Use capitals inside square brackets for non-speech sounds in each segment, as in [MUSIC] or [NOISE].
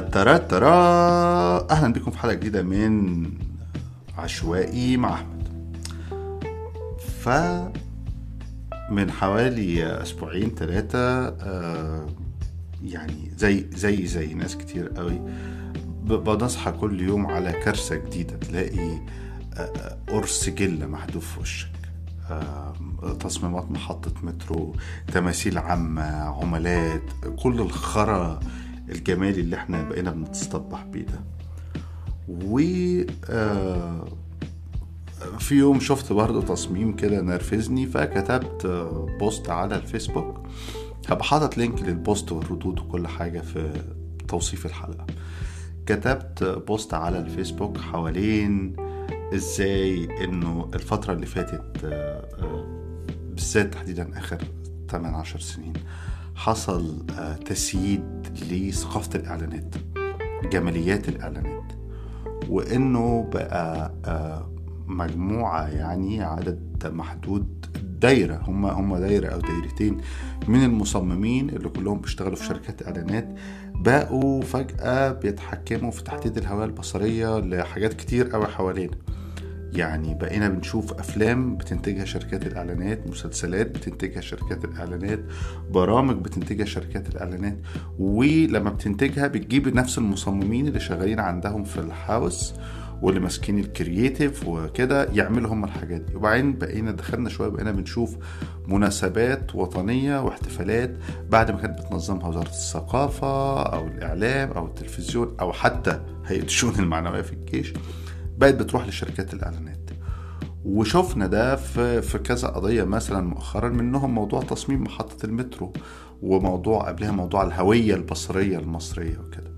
ترى ترى أهلا بكم في حلقة جديدة من عشوائي مع أحمد. ف من حوالي أسبوعين ثلاثة يعني زي زي زي ناس كتير قوي. بنصحى كل يوم على كارثة جديدة تلاقي آه، قرص جلة محذوف في وشك. آه، تصميمات محطة مترو تماثيل عامة عملات كل الخرا الجمالي اللي إحنا بقينا بنتصطبح بيه ده. و آه، في يوم شفت برضه تصميم كده نرفزني فكتبت post على الفيسبوك. هبقى حاطط لينك لل post والردود وكل حاجة في توصيف الحلقة. كتبت post على الفيسبوك حوالين إزاي انه الفترة اللي فاتت آه، آه، بالذات تحديدا آخر 8 10 سنين حصل آه، تسييد لثقافة الإعلانات جماليات الإعلانات وإنه بقى مجموعة يعني عدد محدود دايرة هم هم دايرة أو دايرتين من المصممين اللي كلهم بيشتغلوا في شركات إعلانات بقوا فجأة بيتحكموا في تحديد الهوية البصرية لحاجات كتير قوي حوالينا. يعني بقينا بنشوف أفلام بتنتجها شركات الإعلانات مسلسلات بتنتجها شركات الإعلانات برامج بتنتجها شركات الإعلانات ولما بتنتجها بتجيب نفس المصممين اللي شغالين عندهم في الهاوس واللي ماسكين الكرييتيف وكده يعملوا هم الحاجات دي. وبعدين بقينا دخلنا شوية بقينا بنشوف مناسبات وطنية واحتفالات بعد ما كانت بتنظمها وزارة الثقافة أو الإعلام أو التلفزيون أو حتى هيئة الشؤون المعنوية في الجيش. بقت بتروح لشركات الإعلانات. وشفنا ده في في كذا قضية مثلا مؤخرا منهم موضوع تصميم محطة المترو وموضوع قبلها موضوع الهوية البصرية المصرية وكده.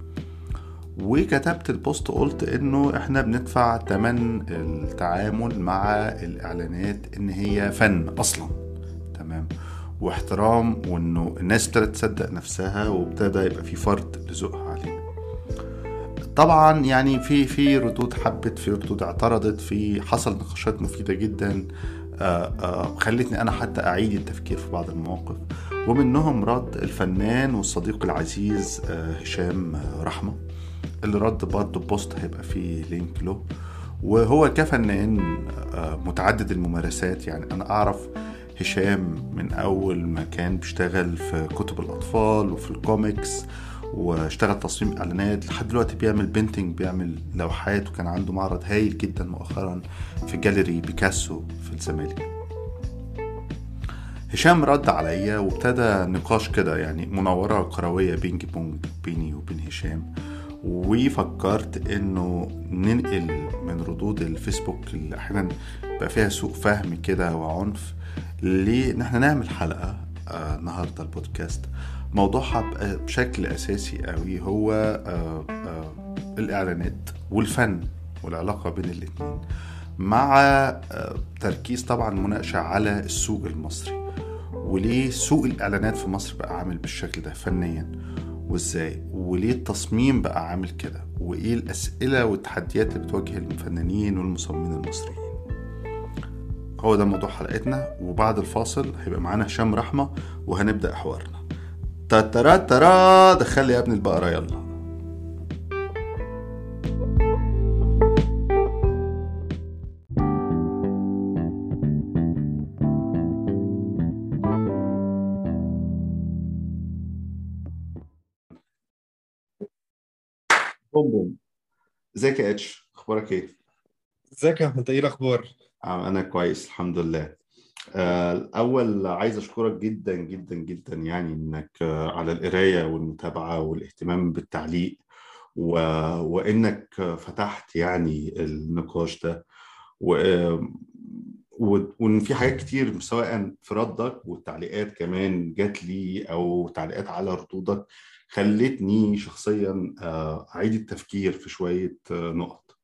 وكتبت البوست قلت إنه إحنا بندفع تمن التعامل مع الإعلانات إن هي فن أصلا. تمام؟ واحترام وإنه الناس ابتدت تصدق نفسها وابتدى يبقى في فرض لذوقها. طبعا يعني في في ردود حبت في ردود اعترضت في حصل نقاشات مفيدة جدا. آآ آآ خلتني أنا حتى أعيد التفكير في بعض المواقف. ومنهم رد الفنان والصديق العزيز هشام رحمة اللي رد برضه post هيبقى فيه link له. وهو كفنان متعدد الممارسات. يعني أنا أعرف هشام من أول ما كان بيشتغل في كتب الأطفال وفي الكوميكس. واشتغل تصميم إعلانات. لحد دلوقتي بيعمل painting بيعمل لوحات وكان عنده معرض هايل جدا مؤخرا في جاليري بيكاسو في الزمالك. هشام رد عليا وابتدى نقاش كده يعني مناورة كروية ping pong بيني وبين هشام. وفكرت إنه ننقل من ردود الفيسبوك اللي أحيانا بقى فيها سوء فهم كده وعنف لأن إحنا نعمل حلقة آه النهارده البودكاست. موضوعها بشكل أساسي قوي هو آه آه الإعلانات والفن والعلاقة بين الاتنين مع آه تركيز طبعا مناقشة على السوق المصري وليه سوق الإعلانات في مصر بقى عامل بالشكل ده فنيا وإزاي وليه التصميم بقى عامل كده وإيه الأسئلة والتحديات اللي بتواجه المفنانين والمصممين المصريين. هو ده موضوع حلقتنا وبعد الفاصل هيبقى معانا هشام رحمة وهنبدأ حوارنا. ترى ترى دخل لي يا ابن البقرة يلا. بوم بوم. ازيك يا اتش؟ أخبارك إيه؟ ازيك يا احمد؟ إيه الاخبار؟ أنا كويس الحمد لله. الأول عايز أشكرك جدا جدا جدا يعني إنك على القراية والمتابعة والاهتمام بالتعليق و... وإنك فتحت يعني النقاش ده. و... وإن في حاجات كتير سواء في ردك والتعليقات كمان جات لي أو تعليقات على ردودك خلتني شخصيا أعيد التفكير في شوية نقط.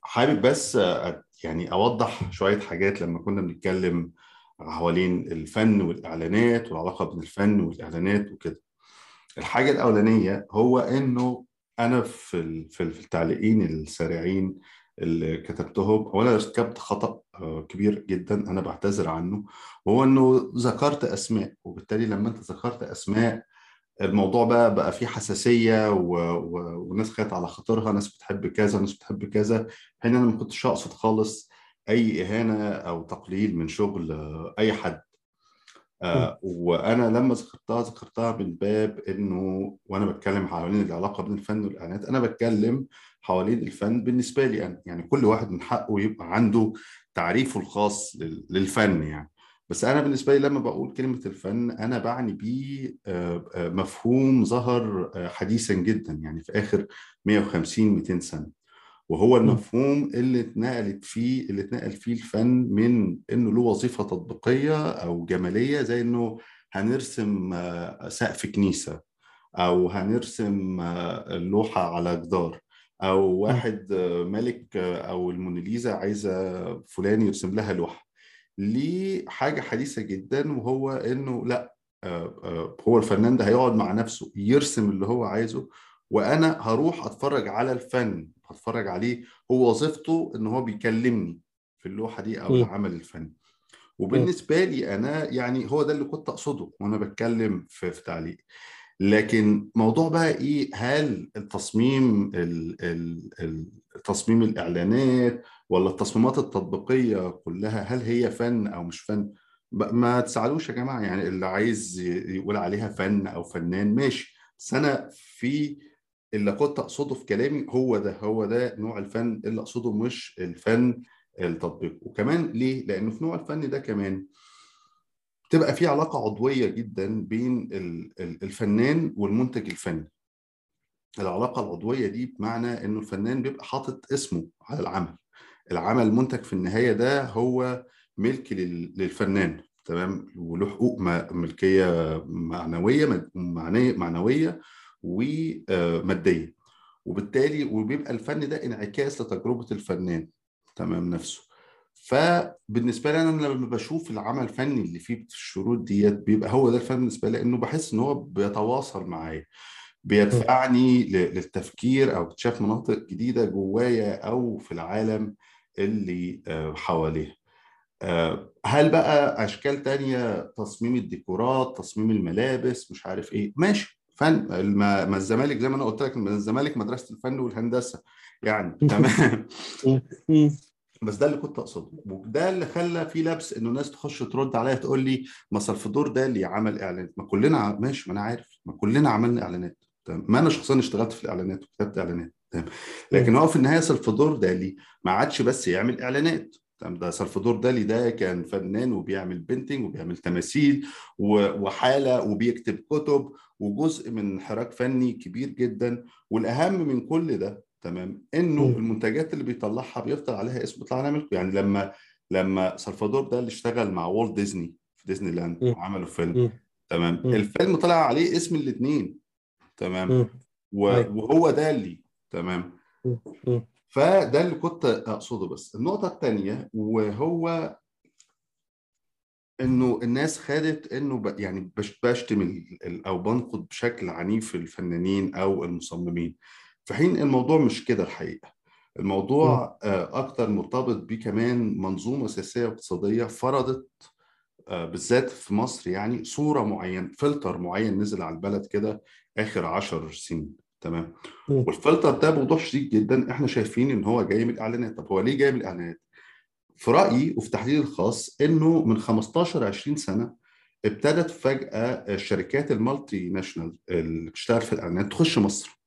حابب بس يعني أوضح شوية حاجات لما كنا بنتكلم حوالين الفن والإعلانات والعلاقة بين الفن والإعلانات وكده. الحاجة الأولانية هو إنه أنا في في التعليقين السريعين اللي كتبتهم اولا ارتكبت خطأ كبير جدا أنا بعتذر عنه وهو إنه ذكرت أسماء وبالتالي لما أنت ذكرت أسماء الموضوع بقى بقى فيه حساسية و... و... وناس خدت على خاطرها ناس بتحب كذا ناس بتحب كذا حين أنا ما كنتش أقصد خالص أي إهانة أو تقليل من شغل أي حد. آه وأنا لما ذكرتها ذكرتها من باب إنه وأنا بتكلم حوالين العلاقة بين الفن والإعلانات أنا بتكلم حوالين الفن بالنسبة لي أنا. يعني كل واحد من حقه يبقى عنده تعريفه الخاص لل- للفن يعني. بس أنا بالنسبة لي لما بقول كلمة الفن أنا بعني بيه آه، آه، مفهوم ظهر آه، حديثا جدا يعني في آخر 150 200 سنة وهو. المفهوم اللي اتنقلت فيه اللي اتنقل فيه الفن من إنه له وظيفة تطبيقية أو جمالية زي إنه هنرسم سقف كنيسة أو هنرسم لوحه على جدار أو. واحد ملك أو الموناليزا عايزة فلان يرسم لها لوحة ليه حاجة حديثة جدا وهو إنه لا آه، آه، هو الفنان ده هيقعد مع نفسه يرسم اللي هو عايزه وأنا هروح أتفرج على الفن هتفرج عليه هو وظيفته إن هو بيكلمني في اللوحة دي أو. العمل الفني. وبالنسبة لي أنا يعني هو ده اللي كنت أقصده وأنا بتكلم في, في تعليق لكن موضوع بقى إيه؟ هل التصميم ال- ال- ال- تصميم الإعلانات ولا التصميمات التطبيقية كلها هل هي فن أو مش فن؟ ما تسألوش يا جماعة يعني اللي عايز يقول عليها فن أو فنان ماشي بس أنا في اللي كنت أقصده في كلامي هو ده هو ده نوع الفن اللي أقصده مش الفن التطبيقي. وكمان ليه؟ لأنه في نوع الفن ده كمان تبقى في علاقة عضوية جدا بين ال- ال- الفنان والمنتج الفني. العلاقة العضوية دي بمعنى إنه الفنان بيبقى حاطط اسمه على العمل. العمل المنتج في النهاية ده هو ملك لل- للفنان تمام؟ وله حقوق ملكية معنوية معنوية ومادية. وبالتالي وبيبقى الفن ده انعكاس لتجربة الفنان تمام؟ نفسه. فبالنسبة لي أنا لما بشوف العمل الفني اللي فيه الشروط ديت بيبقى هو ده الفن بالنسبة لي لأنه بحس إن هو بيتواصل معايا. بيدفعني للتفكير أو اكتشاف مناطق جديدة جوايا أو في العالم اللي آه، حواليها. آه، هل بقى أشكال تانية؟ تصميم الديكورات تصميم الملابس مش عارف إيه. ماشي. فن ما الزمالك زي ما أنا قلت لك ما الزمالك مدرسة الفن والهندسة. يعني [LAUGHS] تمام. بس ده اللي كنت أقصده. وده اللي خلى في لبس إنه ناس تخش ترد عليا تقول لي ما سلفادور ده اللي عمل إعلانات. ما كلنا ماشي ما أنا عارف. ما كلنا عملنا إعلانات. تمام؟ ما أنا شخصيا اشتغلت في الإعلانات وكتبت إعلانات. تمام؟ لكن. هو في النهاية سلفادور دالي ما عادش بس يعمل إعلانات. تمام؟ ده سلفادور دالي ده كان فنان وبيعمل بينتنج وبيعمل تماثيل وحالة وبيكتب كتب وجزء من حراك فني كبير جدا. والأهم من كل ده تمام إنه مم. المنتجات اللي بيطلعها بيفضل عليها اسم بيطلع عليها ملك يعني لما لما سلفادور ده اللي اشتغل مع والت ديزني في ديزني لاند. وعملوا فيلم مم. تمام مم. الفيلم طلع عليه اسم الاثنين تمام أيوة. وهو ده اللي تمام. فده اللي كنت أقصده بس النقطة الثانية وهو إنه الناس خدت إنه ب... يعني بش- بشتم أو بنقد بشكل عنيف الفنانين أو المصممين في حين الموضوع مش كده الحقيقة. مم. الموضوع آه، أكتر مرتبط بيه كمان منظومة سياسية واقتصادية فرضت آه، بالذات في مصر يعني صورة معينة فلتر معين نزل على البلد كده آخر عشر سنين تمام. والفلتر ده بوضوح شديد جدا إحنا شايفين إن هو جاي من الإعلانات. طب هو ليه جاي من الإعلانات؟ في رأيي وفي تحليلي الخاص إنه من 15 20 سنة ابتدت فجأة الشركات ال multinational اللي بتشتغل في الإعلانات تخش مصر.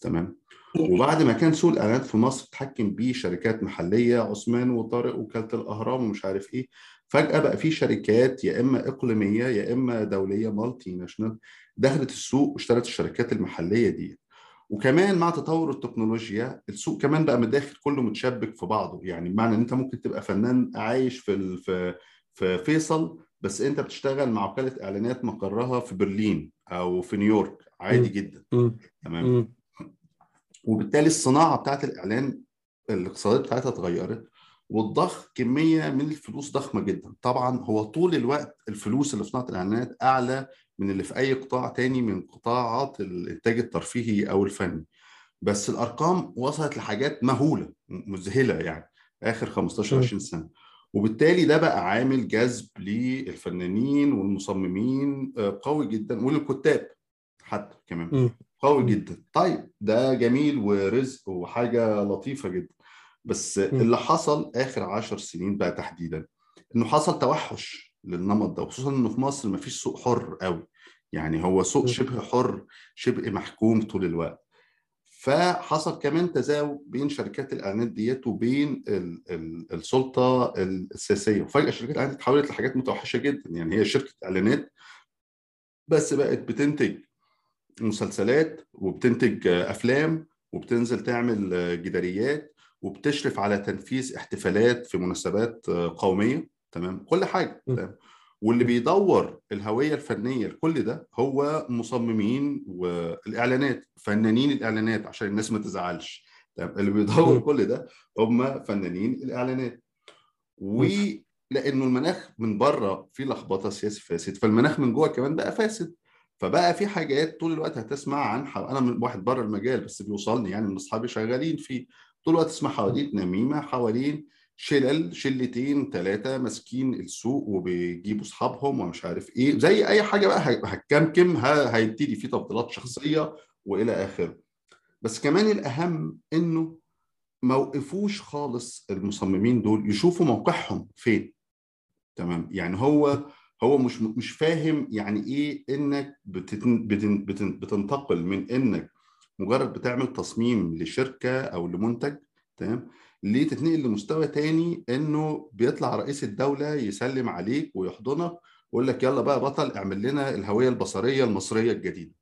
تمام. وبعد ما كان سوق الاعلانات في مصر تحكم بيه شركات محلية عثمان وطارق وكالة الأهرام ومش عارف إيه فجأة بقى في شركات يا إما إقليمية يا إما دولية multinational دخلت السوق واشترت الشركات المحلية دي. وكمان مع تطور التكنولوجيا السوق كمان بقى مداخل كله متشبك في بعضه. يعني بمعنى إن أنت ممكن تبقى فنان عايش في في في فيصل بس أنت بتشتغل مع وكالة إعلانات مقرها في برلين أو في نيويورك. عادي. جدا. تمام. وبالتالي الصناعة بتاعت الإعلان الاقتصادية بتاعتها اتغيرت واتضخ كمية من الفلوس ضخمة جدا طبعا هو طول الوقت الفلوس اللي في صناعة الإعلانات أعلى من اللي في أي قطاع تاني من قطاعات الإنتاج الترفيهي أو الفني بس الأرقام وصلت لحاجات مهولة مذهلة يعني آخر 15 مم. 20 سنة وبالتالي ده بقى عامل جذب للفنانين والمصممين آه، قوي جدا وللكتاب حتى كمان. قوي. جدا طيب ده جميل ورزق وحاجة لطيفة جدا بس. اللي حصل آخر عشر سنين بقى تحديدا إنه حصل توحش للنمط ده وخصوصا إنه في مصر مفيش سوق حر قوي يعني هو سوق. شبه حر شبه محكوم طول الوقت فحصل كمان تزاوج بين شركات الإعلانات ديت وبين ال ال السلطة السياسية وفجأة شركات الإعلانات اتحولت لحاجات متوحشة جدا يعني هي شركة إعلانات بس بقت بتنتج مسلسلات وبتنتج أفلام وبتنزل تعمل جداريات وبتشرف على تنفيذ احتفالات في مناسبات قومية. تمام؟ كل حاجة. تمام؟ واللي بيدور الهوية الفنية لكل ده هو مصممين والإعلانات فنانين الإعلانات عشان الناس ما تزعلش. تمام؟ اللي بيدور. كل ده هم فنانين الإعلانات. ولأنه المناخ من بره فيه لخبطة سياسي فاسد فالمناخ من جوه كمان بقى فاسد. فبقى في حاجات طول الوقت هتسمع عن حو... أنا من واحد بره المجال بس بيوصلني يعني من أصحابي شغالين فيه. طول الوقت تسمع حواديت نميمة حوالين شلل شلتين ثلاثة ماسكين السوق وبيجيبوا أصحابهم ومش عارف إيه زي أي حاجة بقى هتكمكم ه- هيبتدي في تفضيلات شخصية وإلى آخره. بس كمان الأهم إنه ما وقفوش خالص المصممين دول يشوفوا موقعهم فين. تمام؟ يعني هو هو مش مش فاهم يعني إيه إنك بتتن بتن بتن بتنتقل من إنك مجرد بتعمل تصميم لشركة أو لمنتج تمام؟ ليه تتنقل لمستوى تاني إنه بيطلع رئيس الدولة يسلم عليك ويحضنك ويقول لك يلا بقى بطل اعمل لنا الهوية البصرية المصرية الجديدة.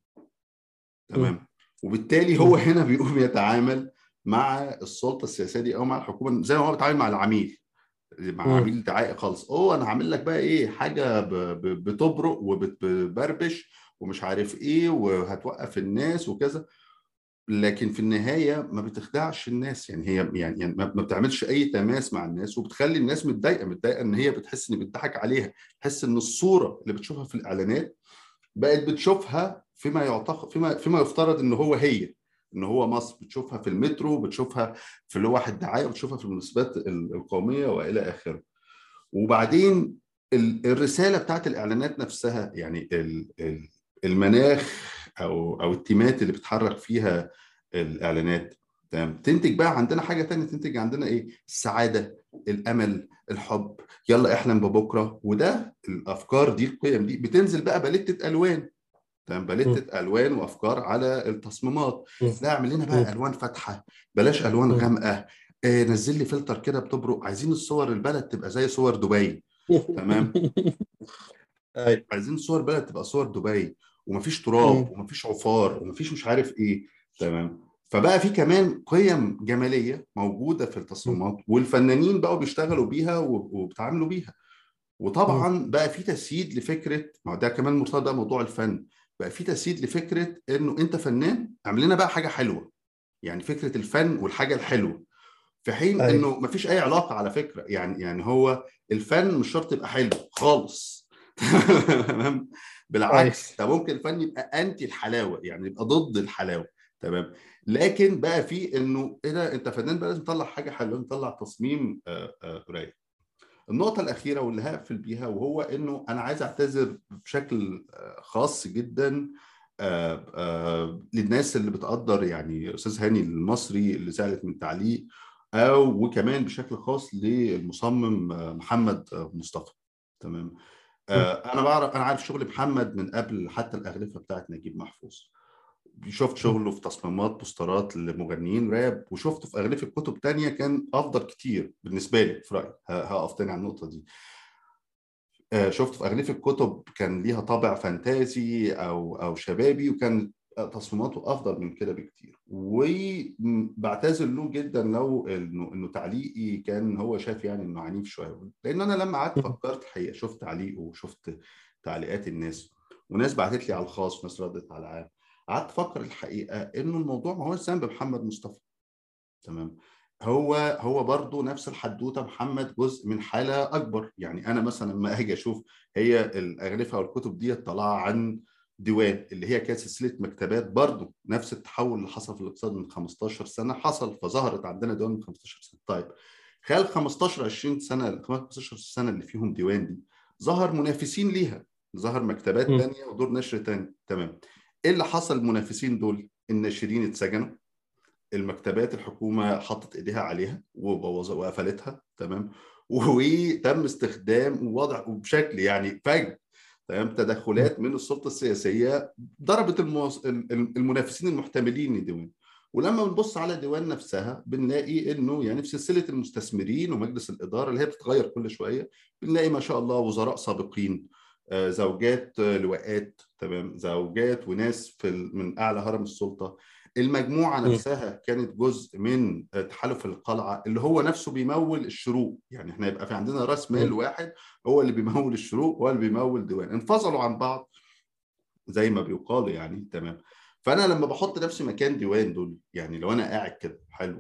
تمام؟ وبالتالي هو هنا بيقوم يتعامل مع السلطة السياسية دي أو مع الحكومة زي ما هو بيتعامل مع العميل. مع. عميل دعائي خالص. أوه أنا هعمل لك بقى إيه؟ حاجة ب- ب- بتبرق وبتبربش ومش عارف إيه وهتوقف الناس وكذا. لكن في النهاية ما بتخدعش الناس. يعني هي يعني, يعني ما ما بتعملش أي تماس مع الناس وبتخلي الناس متضايقة متضايقة إن هي بتحس إن بيضحك عليها. تحس إن الصورة اللي بتشوفها في الإعلانات بقت بتشوفها فيما يعتقد فيما فيما يفترض إن هو هي. إن هو مصر بتشوفها في المترو بتشوفها في لوح الدعايه بتشوفها في المناسبات ال- القومية وإلى آخره. وبعدين ال- الرسالة بتاعت الإعلانات نفسها يعني ال- ال- المناخ أو أو التيمات اللي بتحرك فيها الإعلانات. تمام؟ تنتج بقى عندنا حاجة تانية تنتج عندنا إيه؟ السعادة الأمل الحب. يلا إحلم ببكرة. وده الأفكار دي القيم دي بتنزل بقى باليتة ألوان. تمام؟ باليتة ألوان وأفكار على التصميمات. لا اعمل لنا بقى. ألوان فاتحة. بلاش ألوان. غامقة. آه نزل لي فلتر كده بتبرق. عايزين الصور البلد تبقى زي صور دبي. تمام. [LAUGHS] اي عايزين صور بلد تبقى صور دبي. ومفيش تراب. ومفيش عفار ومفيش مش عارف إيه. تمام؟ فبقى في كمان قيم جمالية موجودة في التصميمات والفنانين بقوا بيشتغلوا بيها وب- وبيتعاملوا بيها. وطبعا بقى في تسييد لفكرة ما ده كمان مرتبط موضوع الفن. بقى في تسييد لفكرة إنه أنت فنان اعمل لنا بقى حاجة حلوة. يعني فكرة الفن والحاجة الحلوة. في حين أيوة. إنه مفيش أي علاقة على فكرة. يعني يعني هو الفن مش شرط يبقى حلو خالص. [LAUGHS] تمام؟ بالعكس ده ممكن الفن يبقى انتي الحلاوة يعني يبقى ضد الحلاوة. تمام؟ لكن بقى في إنه إيه ده؟ أنت فنان بقى لازم تطلع حاجة حلوة لازم تطلع تصميم آه، آه، رايق النقطة الأخيرة واللي هقفل بيها وهو إنه أنا عايز أعتذر بشكل آه، خاص جدا آه، آه، للناس اللي بتقدر يعني أستاذ هاني المصري اللي زعلت من تعليق أو وكمان بشكل خاص للمصمم محمد مصطفى. تمام؟ أنا بعرف أنا عارف شغل محمد من قبل حتى الاغلفه بتاعت نجيب محفوظ. شفت شغله في تصميمات بوسترات لمغنيين راب وشفته في اغلفه كتب تانية كان أفضل كتير بالنسبة لي في رأيي. هقف تاني على النقطة دي. آه، شفت في اغلفه كتب كان ليها طابع فانتازي أو أو شبابي وكان تصميماته أفضل من كده بكتير. وبعتذر له جدا لو إنه إنه تعليقي كان هو شاف يعني إنه عنيف شوية. لأن أنا لما قعدت فكرت الحقيقة شفت تعليقه وشفت تعليقات الناس. وناس بعتت لي على الخاص وناس ردت على العام قعدت أفكر الحقيقة انه الموضوع ما هو ذنب محمد مصطفى. تمام؟ هو هو برضه نفس الحدوتة محمد جزء من حالة أكبر. يعني أنا مثلا لما أجي أشوف هي الأغلفة والكتب دي طالعة عن ديوان اللي هي كانت سلسلة مكتبات برضه نفس التحول اللي حصل في الاقتصاد من 15 سنة حصل فظهرت عندنا ديوان من 15 سنة. طيب خلال 15 20 سنة 15 سنة اللي فيهم ديوان دي ظهر منافسين ليها. ظهر مكتبات م. تانية ودور نشر تاني. تمام؟ إيه اللي حصل المنافسين دول؟ الناشرين اتسجنوا المكتبات الحكومة حطت إيديها عليها وبوظ وقفلتها تمام؟ وتم استخدام ووضع بشكل يعني فج تمام؟ تدخلات من السلطة السياسية ضربت الموص... المنافسين المحتملين لديوان ولما بنبص على ديوان نفسها بنلاقي إنه يعني في سلسلة المستثمرين ومجلس الإدارة اللي هي بتتغير كل شوية بنلاقي ما شاء الله وزراء سابقين. زوجات لواءات تمام؟ زوجات وناس في من أعلى هرم السلطة. المجموعة نفسها كانت جزء من تحالف القلعة اللي هو نفسه بيمول الشروق. يعني إحنا يبقى في عندنا راس مال واحد هو اللي بيمول الشروق هو اللي بيمول ديوان. انفصلوا عن بعض زي ما بيقال يعني تمام؟ فأنا لما بحط نفسي مكان ديوان دول يعني لو أنا قاعد كده حلو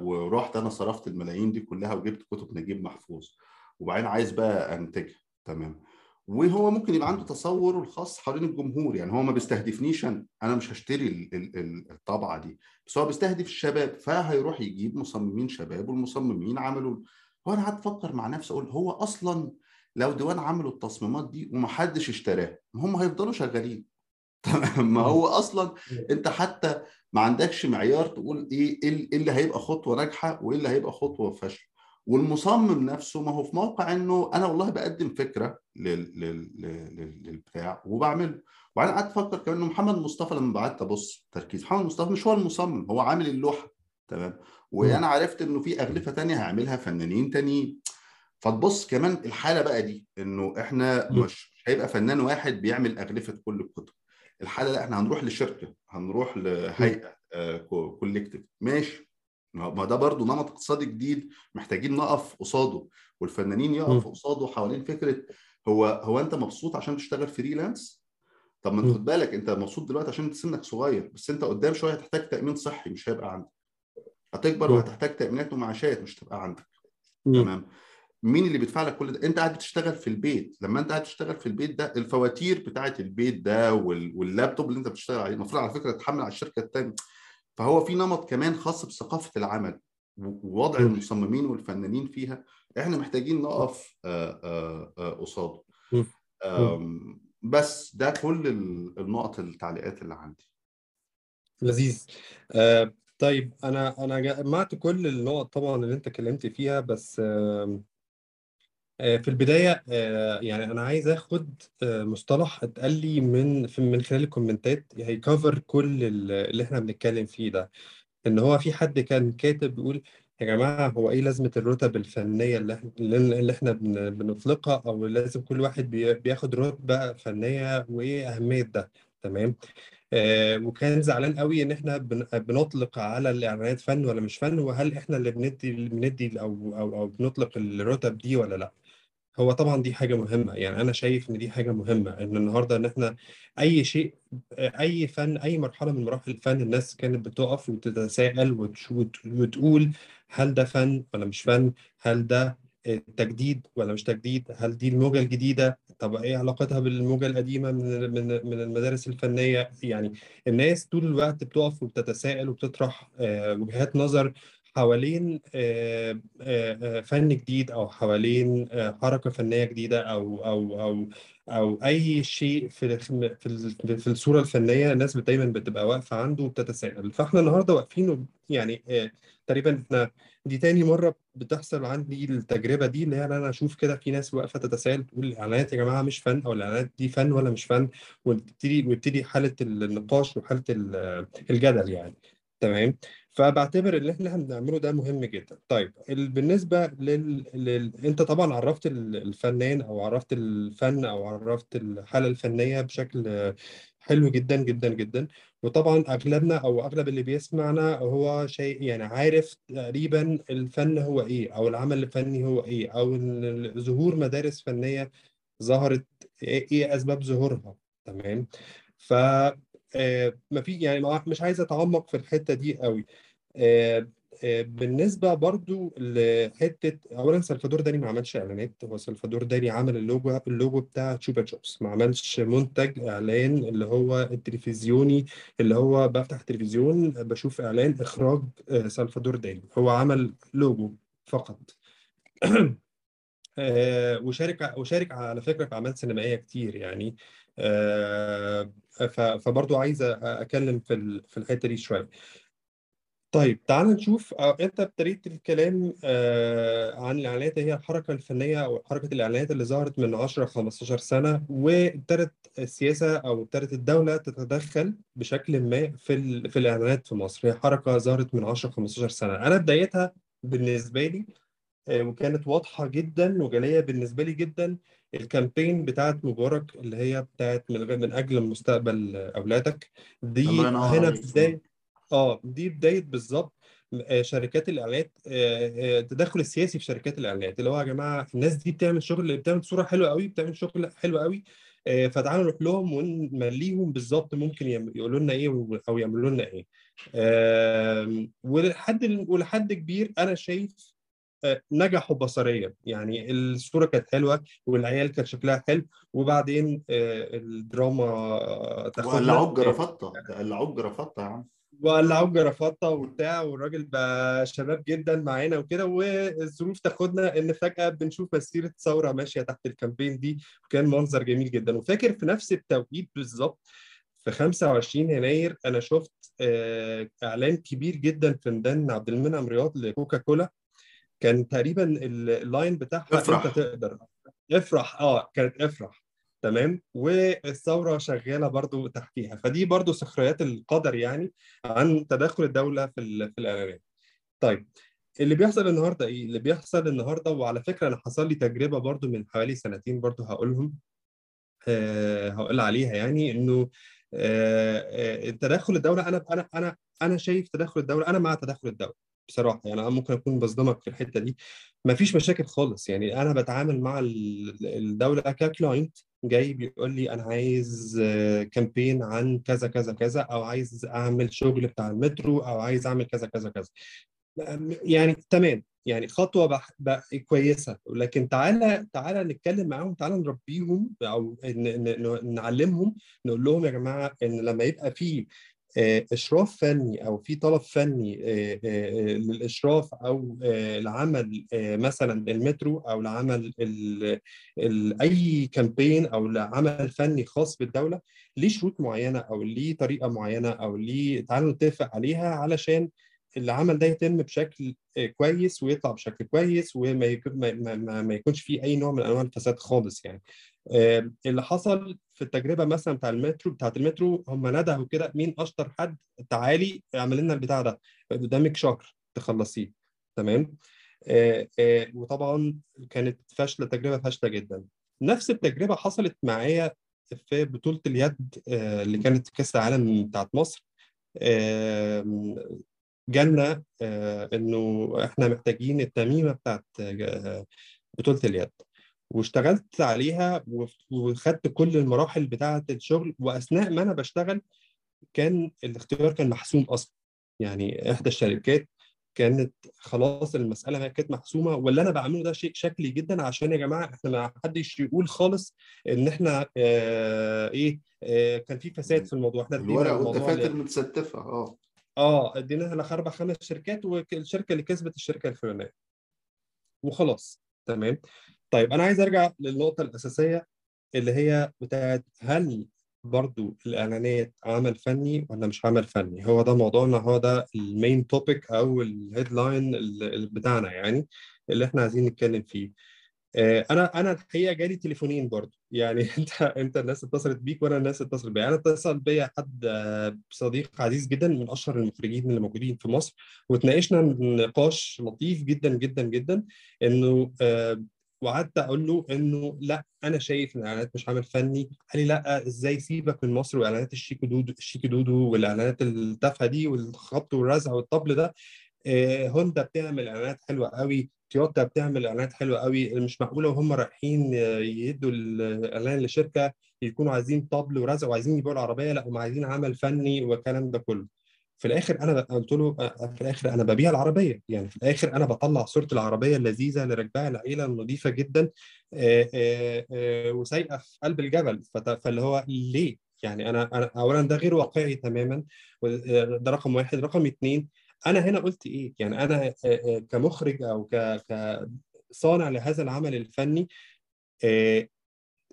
ورحت أنا صرفت الملايين دي كلها وجبت كتب نجيب محفوظ وبعدين عايز بقى أنتجها تمام؟ وهو ممكن يبقى عنده تصوره الخاص حوالين الجمهور. يعني هو ما بيستهدفنيش أنا. أنا مش هشتري الطبعة دي. بس هو بيستهدف الشباب فهيروح يجيب مصممين شباب والمصممين عملوا هو أنا قعدت أفكر مع نفسي أقول هو أصلا لو ديوان عملوا التصميمات دي ومحدش اشتراها هم هيفضلوا شغالين. [LAUGHS] تمام. ما هو أصلا أنت حتى ما عندكش معيار تقول إيه إيه اللي هيبقى خطوة ناجحة وإيه اللي هيبقى خطوة فشل والمصمم نفسه ما هو في موقع إنه أنا والله بقدم فكرة لل... لل... لل... للبتاع وبعمله وبعدين قعدت أفكر كمان إنه محمد مصطفى لما قعدت ابص تركيز. محمد مصطفى مش هو المصمم هو عامل اللوحة. تمام؟ وأنا عرفت إنه في أغلفة تانية هيعملها فنانين تانيين. فتبص كمان الحالة بقى دي إنه إحنا مش هيبقى فنان واحد بيعمل أغلفة كل الكتب. الحالة لا إحنا هنروح لشركة هنروح لهيئة آه collective ماشي. ما ده برضو نمط اقتصادي جديد محتاجين نقف قصاده والفنانين يقفوا قصاده حوالين فكرة هو هو انت مبسوط عشان تشتغل freelance طب ما خد بالك انت مبسوط دلوقتي عشان انت سنك صغير بس انت قدام شوية هتحتاج تأمين صحي مش هيبقى عندك. هتكبر وهتحتاج تأمينات ومعاشات مش تبقى عندك. تمام؟ مين اللي بيدفع لك كل ده؟ انت قاعد بتشتغل في البيت. لما انت قاعد تشتغل في البيت ده الفواتير بتاعه البيت ده واللابتوب اللي انت بتشتغل عليه المفروض على فكرة تتحمل على الشركة الثانية فهو في نمط كمان خاص بثقافة العمل ووضع المصممين والفنانين فيها. إحنا محتاجين نقف قصاده. بس ده كل النقط التعليقات اللي عندي. لذيذ. آه طيب أنا أنا جمعت كل النقط طبعا اللي أنت اتكلمت فيها بس آه في البداية يعني أنا عايز آخد مصطلح اتقال لي من من خلال الكومنتات هيكفر كل اللي إحنا بنتكلم فيه ده. إن هو في حد كان كاتب بيقول يا جماعة هو إيه لازمة الرتب الفنية اللي إحنا اللي إحنا بنطلقها؟ أو لازم كل واحد بياخد رتبة فنية وإيه أهمية ده. تمام؟ آه وكان زعلان قوي إن إحنا بنطلق على الإعلانات فن ولا مش فن وهل إحنا اللي بندي بندي أو أو أو بنطلق الرتب دي ولا لأ. هو طبعا دي حاجة مهمة يعني أنا شايف إن دي حاجة مهمة إن النهاردة إن إحنا أي شيء أي فن أي مرحلة من مراحل الفن الناس كانت بتقف وتتساءل وتقول هل ده فن ولا مش فن؟ هل ده تجديد ولا مش تجديد؟ هل دي الموجة الجديدة؟ طب إيه علاقتها بالموجة القديمة من من من المدارس الفنية؟ يعني الناس طول الوقت بتقف وبتتساءل وبتطرح وجهات نظر حوالين فن جديد أو حوالين حركة فنية جديدة أو أو أو أو أي شيء في في الصورة الفنية الناس دايما بتبقى واقفة عنده وبتتساءل. فإحنا النهارده واقفين يعني تقريبا إحنا دي تاني مرة بتحصل عندي التجربة دي اللي هي أنا أشوف كده في ناس واقفة تتساءل تقول الإعلانات يا جماعة مش فن أو الإعلانات دي فن ولا مش فن؟ وتبتدي ويبتدي حالة النقاش وحالة الجدل يعني. تمام؟ فبعتبر اللي إحنا بنعمله ده مهم جدا. طيب بالنسبة لل... لل... أنت طبعا عرفت الفنان أو عرفت الفن أو عرفت الحالة الفنية بشكل حلو جدا جدا جدا. وطبعا أغلبنا أو أغلب اللي بيسمعنا هو شيء يعني عارف تقريبا الفن هو إيه أو العمل الفني هو إيه أو ظهور مدارس فنية ظهرت إيه أسباب ظهورها. تمام؟ ف ما في يعني مش عايز أتعمق في الحتة دي قوي. بالنسبة برضو لحتة اولا سلفادور دالي ما عملش إعلانات هو سلفادور دالي عمل ال logo ال logo بتاع Chupa Chups ما عملش منتج إعلان اللي هو التلفزيوني اللي هو بفتح تلفزيون بشوف إعلان إخراج سلفادور داني هو عمل لوجو فقط. [CLEARS THROAT] آه، وشارك وشارك على فكرة في أعمال سينمائية كتير يعني. آه، فبرضو عايز اتكلم في في الحتة دي شوية. طيب تعال نشوف آه، انت ابتديت الكلام آه، عن الإعلانات هي الحركة الفنية أو حركة الإعلانات اللي ظهرت من 10 15 سنة وابتدت السياسة أو ابتدت الدولة تتدخل بشكل ما في ال- في الإعلانات في مصر. هي حركة ظهرت من 10 15 سنة. أنا بدايتها بالنسبة لي آه، وكانت واضحة جدا وجلية بالنسبة لي جدا الكامبين بتاعت مبارك اللي هي بتاعت من من أجل مستقبل أولادك دي هنا بداية آه دي بداية بالظبط آه، شركات الإعلانات آه، آه، التدخل السياسي في شركات الإعلانات اللي هو يا جماعة الناس دي بتعمل شغل بتعمل صورة حلوة قوي بتعمل شغل حلو قوي فتعالوا نروح لهم ونمليهم بالظبط ممكن يقولوا لنا إيه أو يعملوا لنا إيه. ولحد ولحد كبير أنا شايف نجحوا بصريا. يعني الصورة كانت حلوة والعيال كان شكلها حلو وبعدين الدراما تاخدنا وقلعوك جرافطة قلعوك جرافطة يا عم. وقلعوه جرافطه وبتاع والراجل بقى شباب جدا معانا وكده والظروف تاخدنا إن فجأة بنشوف مسيرة ثورة ماشية تحت الكامبين دي وكان منظر جميل جدا. وفاكر في نفس التوقيت بالظبط في 25 يناير أنا شفت آه، إعلان كبير جدا في ميدان عبد المنعم رياض لكوكا كولا كان تقريبا ال- اللاين بتاعها أنت افرح تقدر. افرح آه كانت افرح. تمام؟ والثورة شغالة برضو تحتيها. فدي برضو سخريات القدر يعني عن تدخل الدولة في في الإعلانات. طيب اللي بيحصل النهارده إيه؟ اللي بيحصل النهارده وعلى فكرة أنا حصل لي تجربة برضو من حوالي سنتين برضو هقولهم آه، هقول عليها يعني إنه آه، آه، تدخل الدولة أنا أنا أنا أنا شايف تدخل الدولة أنا مع تدخل الدولة بصراحة. يعني أنا ممكن أكون بصدمك في الحتة دي. ما فيش مشاكل خالص. يعني أنا بتعامل مع ال- الدولة ك client جاي بيقول لي أنا عايز آه، campaign عن كذا كذا كذا أو عايز أعمل شغل بتاع المترو أو عايز أعمل كذا كذا كذا. يعني تمام. يعني خطوة بح... بح... كويسة. لكن تعالى تعالى نتكلم معاهم تعالى نربيهم أو ن... ن... نعلمهم نقول لهم يا جماعة إن لما يبقى في آه، إشراف فني أو في طلب فني آه، آه، آه، للإشراف أو آه، لعمل آه، مثلا المترو أو لعمل. أي كامبين أو لعمل فني خاص بالدولة ليه شروط معينة أو ليه طريقة معينة أو ليه تعالوا نتفق عليها علشان العمل ده يتم بشكل آه، كويس ويطلع بشكل كويس وما يكون ما, ما, ما يكونش فيه أي نوع من أنواع الفساد خالص يعني. آه، اللي حصل في التجربة مثلا بتاع المترو بتاعت المترو هم ندهوا كده مين أشطر حد؟ تعالي اعمل لنا البتاع ده قدامك شهر تخلصيه تمام؟ آه، وطبعا كانت فاشلة تجربة فاشلة جدا. نفس التجربة حصلت معايا في بطولة اليد اللي كانت كأس العالم بتاعت مصر. جالنا آه، إنه إحنا محتاجين التميمة بتاعت آه، بطولة اليد. واشتغلت عليها وخدت كل المراحل بتاعة الشغل. وأثناء ما أنا بشتغل كان الاختيار كان محسوم أصلا. يعني إحدى الشركات كانت خلاص المسألة كانت محسومة. واللي أنا بعمله ده شيء شكلي جدا. عشان يا جماعة إحنا ما حدش يقول خالص إن إحنا آه إيه آه كان في فساد في الموضوع. إحنا الورق والدفاتر متستفة. آه. آه اديناها لاربع خمس شركات والشركة اللي كسبت الشركة الفلانية. وخلاص تمام؟ طيب أنا عايز أرجع للنقطة الأساسية اللي هي بتاعت هل برضو الإعلانات عمل فني ولا مش عمل فني؟ هو ده موضوعنا هو ده ال main topic أو ال headline بتاعنا يعني اللي إحنا عايزين نتكلم فيه. أنا أنا الحقيقة جالي تليفونين برضو. يعني [LAUGHS] أنت أنت الناس اتصلت بيك وأنا الناس اتصلت بيا أنا اتصل بيا حد آه، صديق عزيز جدا من أشهر المخرجين اللي موجودين في مصر. وتناقشنا نقاش لطيف جدا جدا جدا. إنه آه، وقعدت أقول له إنه لأ أنا شايف إن الإعلانات مش عامل فني. قال لي لأ إزاي سيبك من مصر وإعلانات الشيكو دودو الشيكو دودو والإعلانات التافهة دي والخبط والرزع والطبل ده. آه، هوندا بتعمل إعلانات حلوة قوي. تويوتا بتعمل إعلانات حلوة قوي مش معقولة وهم رايحين آه، يدوا الإعلان لشركة يكونوا عايزين طبل ورزع وعايزين يبيعوا العربية لأ هم عايزين عمل فني والكلام ده كله. في الآخر أنا قلت له آه، في الآخر أنا ببيع العربية. يعني في الآخر أنا بطلع صورة العربية اللذيذة اللي راكباها العيلة النظيفة جدا آه، آه، آه، وسايقة في قلب الجبل. فاللي هو ليه؟ يعني أنا اولا ده غير واقعي تماما ده رقم واحد. رقم اتنين أنا هنا قلت إيه؟ يعني أنا آه، آه، كمخرج أو ك ك صانع لهذا العمل الفني آه،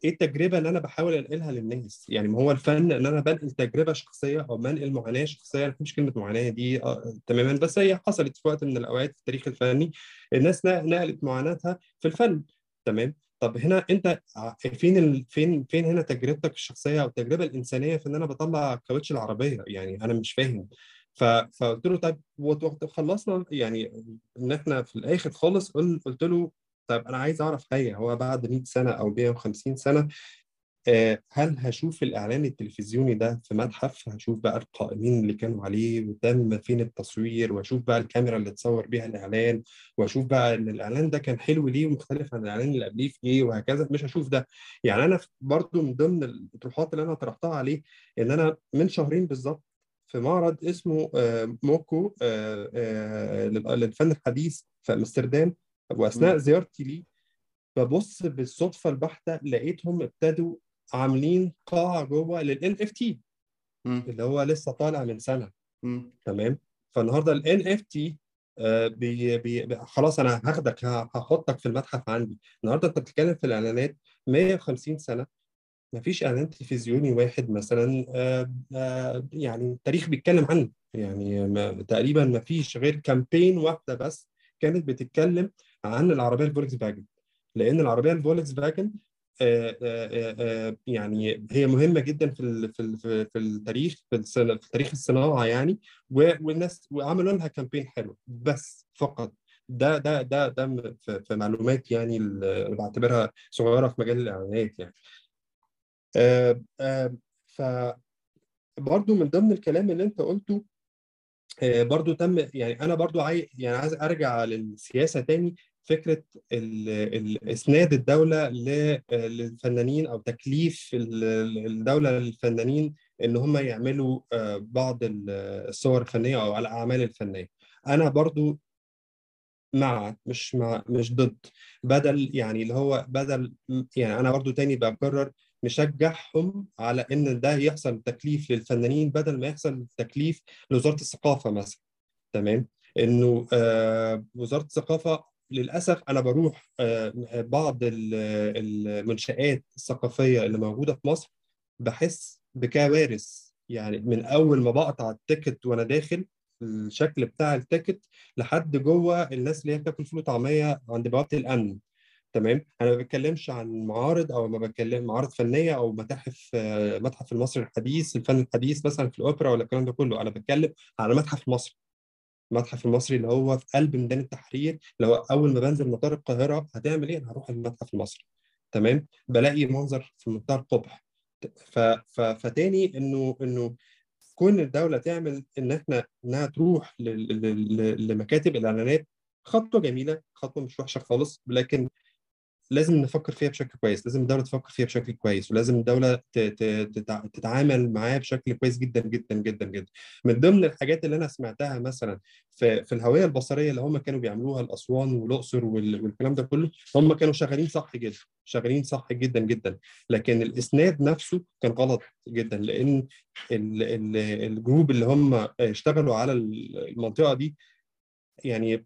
إيه التجربة اللي أنا بحاول أنقلها للناس؟ يعني ما هو الفن إن أنا بنقل تجربة شخصية أو بنقل معاناة شخصية ما كلمة معاناة دي تماما. بس هي حصلت في وقت من الأوقات في التاريخ الفني الناس نقلت معاناتها في الفن. تمام؟ طب هنا أنت فين. فين فين هنا تجربتك الشخصية أو التجربة الإنسانية في إن أنا بطلع كاوتش العربية؟ يعني أنا مش فاهم. فقلت له طيب خلصنا يعني إن إحنا في الآخر خالص قلت له طيب أنا عايز أعرف حاجة هو بعد 100 سنة أو 150 سنة آه، هل هشوف الإعلان التلفزيوني ده في متحف؟ هشوف بقى القائمين اللي كانوا عليه وتم فين التصوير؟ وأشوف بقى الكاميرا اللي تصور بيها الإعلان وأشوف بقى إن الإعلان ده كان حلو ليه ومختلف عن الإعلان اللي قبليه في إيه وهكذا. مش هشوف ده. يعني أنا برضو من ضمن الأطروحات اللي أنا طرحتها عليه إن أنا من شهرين بالظبط في معرض اسمه آه، Moco آه، للفن الحديث في أمستردام. وأثناء زيارتي ليه ببص بالصدفة البحتة لقيتهم ابتدوا عاملين قاعة جوه لل NFT اللي هو لسه طالع من سنة. تمام؟ فالنهاردة ال NFT بي بي خلاص أنا هاخدك هحطك في المتحف عندي. النهارده أنت بتتكلم في الإعلانات 150 سنة. ما فيش إعلان تلفزيوني واحد مثلا آه آه يعني التاريخ بيتكلم عنه. يعني تقريبا ما فيش غير campaign واحدة بس كانت بتتكلم عن العربية الفولكس فاجن لأن العربية الفولكس فاجن آه، يعني هي مهمة جدا في في في التاريخ في تاريخ الصناعة يعني. والناس وعملوا لها كامبين حلو. بس فقط. ده ده ده ده في معلومات يعني بعتبرها صغيرة في مجال الإعلانات يعني. ف برضو من ضمن الكلام اللي انت قلته برضو تم يعني أنا برضو عايز يعني عايز أرجع للسياسة تاني فكرة إسناد الدولة للفنانين أو تكليف الدولة للفنانين إن هم يعملوا آه، بعض الصور الفنية أو الأعمال الفنية. أنا برضو مع مش مع مش ضد. بدل يعني اللي هو بدل يعني أنا برضو تاني بكرر نشجعهم على إن ده يحصل تكليف للفنانين بدل ما يحصل تكليف لوزارة الثقافة مثلا. تمام؟ إنه آه وزارة الثقافة للأسف أنا بروح آه، بعض المنشآت الثقافية اللي موجودة في مصر بحس بكوارث. يعني من أول ما بقطع ال ticket وأنا داخل الشكل بتاع ال ticket لحد جوه الناس اللي هي بتاكل فول وطعمية عند بوابة الأمن تمام أنا ما بتكلمش عن معارض أو ما بتكلم معارض فنية أو متاحف آه، متحف المصري الحديث الفن الحديث مثلا في الأوبرا ولا الكلام ده كله أنا بتكلم على متحف مصر المتحف المصري اللي هو في قلب ميدان التحرير اللي هو أول ما بنزل مطار القاهرة هتعمل إيه؟ أنا هروح المتحف المصري تمام؟ بلاقي منظر في منتهى القبح. فتاني إنه إنه كون الدولة تعمل إن إحنا إنها تروح. لمكاتب الإعلانات خطوة جميلة خطوة مش وحشة خالص لكن لازم نفكر فيها بشكل كويس لازم الدولة تفكر فيها بشكل كويس ولازم الدولة تتعامل معاه بشكل كويس جدا جدا جدا جدا. من ضمن الحاجات اللي أنا سمعتها مثلا في, في الهوية البصرية اللي هم كانوا بيعملوها الأسوان والأقصر والكلام ده كله هم كانوا شغالين صح جدا شغالين صح جدا جدا. لكن الإسناد نفسه كان غلط جدا لأن الجروب اللي هم اشتغلوا على المنطقة دي يعني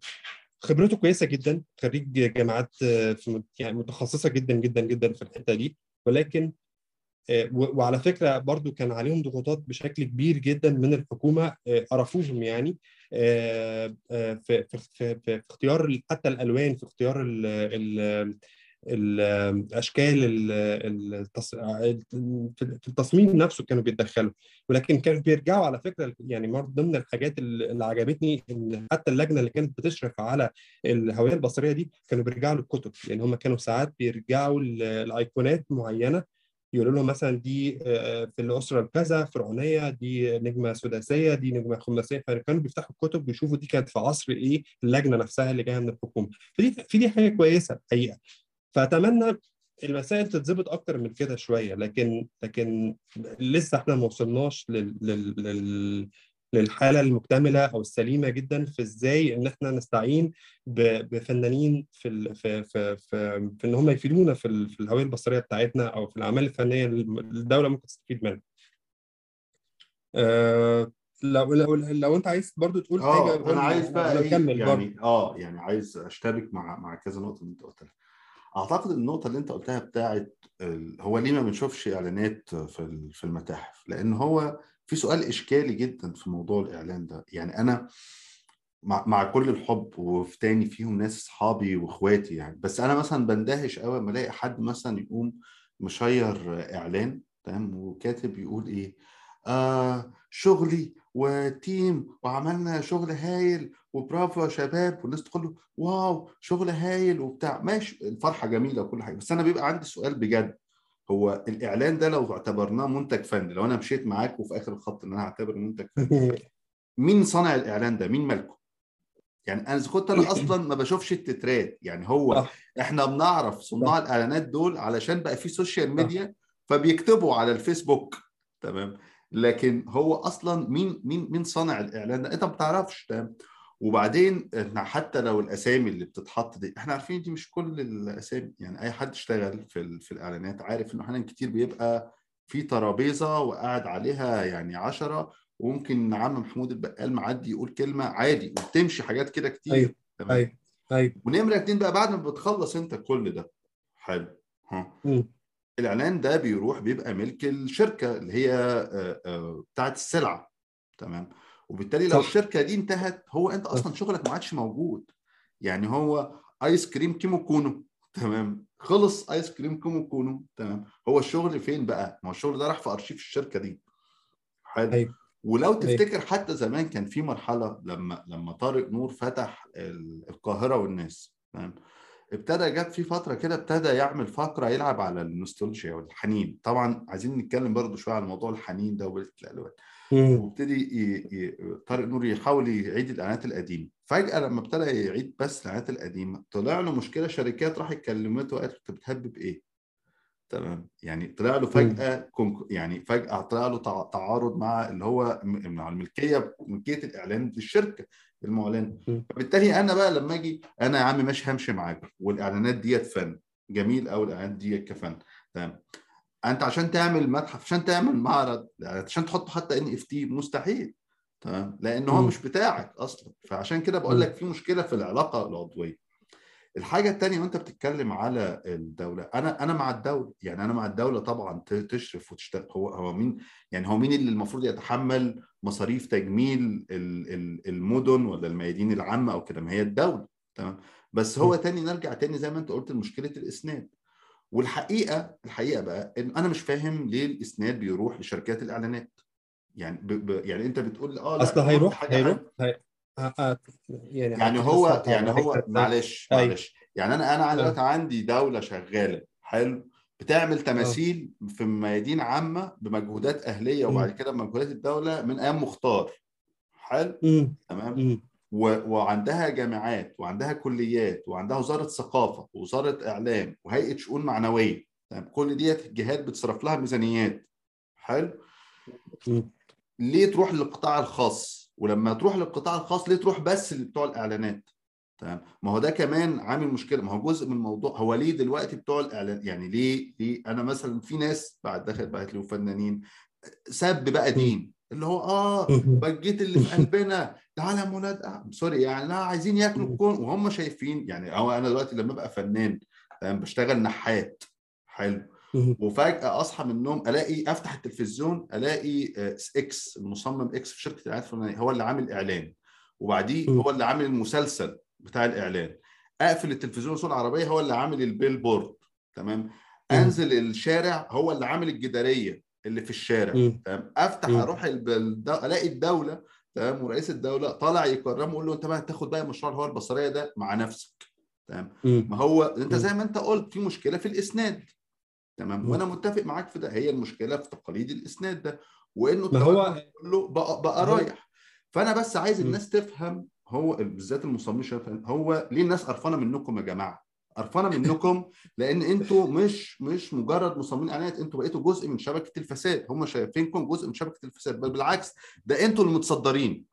خبرته كويسة جدا خريج جامعات آه، يعني متخصصة جدا جدا جدا في الحتة دي. ولكن آه، وعلى فكرة برضو كان عليهم ضغوطات بشكل كبير جدا من الحكومة آه، قرفوهم يعني في في اختيار حتى الألوان في اختيار الأشكال في التصميم نفسه كانوا بيتدخلوا. ولكن كانوا بيرجعوا على فكرة يعني ضمن الحاجات اللي عجبتني إن حتى اللجنة اللي كانت بتشرف على الهوية البصرية دي كانوا بيرجعوا للكتب. يعني هم كانوا ساعات بيرجعوا لأيقونات معينة يقولوا لهم مثلا دي آه، في الأسرة الكذا فرعونية دي نجمة سداسية دي نجمة خماسية. فكانوا بيفتحوا الكتب ويشوفوا دي كانت في عصر إيه؟ اللجنة نفسها اللي جاية من الحكومة. فدي في دي حاجة كويسة الحقيقة. فأتمنى المسائل تتظبط أكتر من كده شوية لكن لكن لسه إحنا ما وصلناش لل, لل, للحالة المكتملة أو السليمة جدا في إزاي إن إحنا نستعين بفنانين في ال في في في, في إن هم يفيدونا في, في الهوية البصرية بتاعتنا أو في الأعمال الفنية اللي الدولة ممكن تستفيد منها. آه لو لو لو أنت عايز برضو تقول حاجة آه قول أنا عايز بقى إيه أكمل برضو يعني آه يعني عايز اشترك مع مع كذا نقطة اللي أنت قلتها أعتقد النقطة اللي أنت قلتها بتاعت هو ليه ما بنشوفش إعلانات في في المتاحف؟ لأن هو في سؤال إشكالي جدا في موضوع الإعلان ده. يعني أنا مع, مع كل الحب وفي تاني فيهم ناس أصحابي وإخواتي يعني بس أنا مثلا بندهش قوي لما ألاقي حد مثلا يقوم مشير إعلان تمام؟ وكاتب يقول إيه؟ آه شغلي وتيم وعملنا شغل هايل وبرافو يا شباب والناس تقول له واو شغل هايل وبتاع. ماشي الفرحة جميلة وكل حاجة. بس أنا بيبقى عندي سؤال بجد. هو الإعلان ده لو اعتبرناه منتج فني لو أنا مشيت معاك وفي آخر الخط إن أنا هعتبره منتج فني [LAUGHS] مين صنع الإعلان ده؟ مين مالكه؟ يعني أنا كنت أنا [LAUGHS] أصلا ما بشوفش التترات. يعني هو صح. إحنا بنعرف صناع الإعلانات دول علشان بقى في social media فبيكتبوا على الفيسبوك. تمام؟ لكن هو أصلا مين مين مين صانع الإعلان ده؟ أنت ما بتعرفش تمام؟ وبعدين إحنا حتى لو الأسامي اللي بتتحط دي إحنا عارفين دي مش كل الأسامي يعني أي حد اشتغل في في الإعلانات عارف إنه أحيانا كتير بيبقى في ترابيزة وقاعد عليها يعني عشرة وممكن عم محمود البقال معدي يقول كلمة عادي وبتمشي حاجات كده كتير أيوه تمام؟ أيوه أيوه. ونمرة اتنين بقى بعد ما بتخلص أنت كل ده حلو ها. الإعلان ده بيروح بيبقى ملك الشركة اللي هي آه، آه، بتاعت السلعه تمام؟ وبالتالي لو الشركة دي انتهت هو انت أصلا شغلك ما عادش موجود. يعني هو آيس كريم كيمو كونو. تمام؟ خلص آيس كريم كيمو كونو. تمام؟ هو الشغل فين بقى؟ ما هو الشغل ده راح في أرشيف الشركة دي. حلو. أيوه. ولو أيوه. تفتكر حتى زمان كان في مرحلة لما لما طارق نور فتح ال- القاهرة والناس. تمام؟ ابتدى جاب في فترة كده ابتدى يعمل فقره يلعب على النوستالجيا والحنين. طبعا عايزين نتكلم برضو شوية عن موضوع الحنين ده الألوان. وابتدي ي... ي... طارق نور يحاول يعيد الإعلانات القديمة. فجأة لما ابتدى يعيد بس الإعلانات القديمة طلع له مشكلة شركات راح كلمته وقالت أنت بتهبب إيه؟ تمام. يعني طلع له. فجأة كونك... يعني فجأة طلع له تع... تعارض مع اللي هو مع الملكية ملكية الإعلان للشركة. المعلنة. مم. فبالتالي أنا بقى لما أجي أنا يا عم ماشي همشي معاك والإعلانات ديت فن. جميل قوي الإعلانات ديت كفن. تمام. أنت عشان تعمل متحف عشان تعمل معرض عشان تحط حتى إن إف تي مستحيل. تمام. لأن هو. مش بتاعك أصلا. فعشان كده بقول. لك في مشكلة في العلاقة العضوية. الحاجة الثانية وأنت بتتكلم على الدولة أنا أنا مع الدولة. يعني أنا مع الدولة طبعا تشرف وتشتغل هو هو مين؟ يعني هو مين اللي المفروض يتحمل مصاريف تجميل ال- ال- المدن ولا الميادين العامة أو كده ما هي الدولة. تمام؟ بس هو. تاني نرجع تاني زي ما أنت قلت لمشكلة الإسناد. والحقيقة الحقيقة بقى إن أنا مش فاهم ليه الإسناد بيروح لشركات الإعلانات. يعني ب... ب... يعني أنت بتقول آه أصل هيروح هيروح هي... ه- ه- يعني يعني هو يعني هو معلش أيوه معلش. يعني أنا أنا آه. دلوقتي عندي دولة شغالة. حلو. بتعمل آه. تماثيل في ميادين عامة بمجهودات أهلية وبعد. كده بمجهودات الدولة من أيام مختار. حلو. تمام. وعندها جامعات وعندها كليات وعندها وزارة ثقافة ووزارة إعلام وهيئة شؤون معنوية. تمام؟ كل ديت جهات بتصرف لها ميزانيات. حلو. ليه تروح للقطاع الخاص؟ ولما تروح للقطاع الخاص ليه تروح بس لبتوع الإعلانات؟ تمام ما هو ده كمان عامل مشكلة ما هو جزء من الموضوع هو ليه دلوقتي بتوع الإعلان يعني ليه ليه أنا مثلا في ناس بعد دخل بقت له فنانين سب بقى. دين اللي هو آه. بجيت اللي في قلبنا تعالى يا ولاد آه، سوري يعني لا عايزين ياكلوا. الكون وهم شايفين يعني هو أنا دلوقتي لما أبقى فنان تمام بشتغل نحات حلو مم. وفجأة أصحى من النوم ألاقي أفتح التلفزيون ألاقي آه، X المصمم X في شركة الإعلانات الفلانية هو اللي عامل إعلان وبعديه. هو اللي عامل المسلسل بتاع الإعلان أقفل التلفزيون صوت العربية هو اللي عامل ال billboard تمام مم. أنزل الشارع هو اللي عامل الجدارية اللي في الشارع. تمام أفتح مم. أروح الب- الد- ألاقي الدولة تمام ورئيس الدولة طالع يكرمه يقول له أنت بقى هتاخد بقى مشروع الهوية البصرية ده مع نفسك تمام. ما هو مم. زي ما أنت قلت في مشكلة في الإسناد تمام. وأنا متفق معاك في ده هي المشكلة في تقاليد الإسناد ده وإنه ما هو كله بقى, بقى رايح فأنا بس عايز. الناس تفهم هو بالذات المصممين شايف هو ليه الناس قرفانة منكم يا جماعة؟ قرفانة منكم [LAUGHS] لأن أنتوا مش مش مجرد مصممين إعلانات أنتوا بقيتوا جزء من شبكة الفساد. هم شايفينكم جزء من شبكة الفساد. بل بالعكس ده أنتوا اللي متصدرين.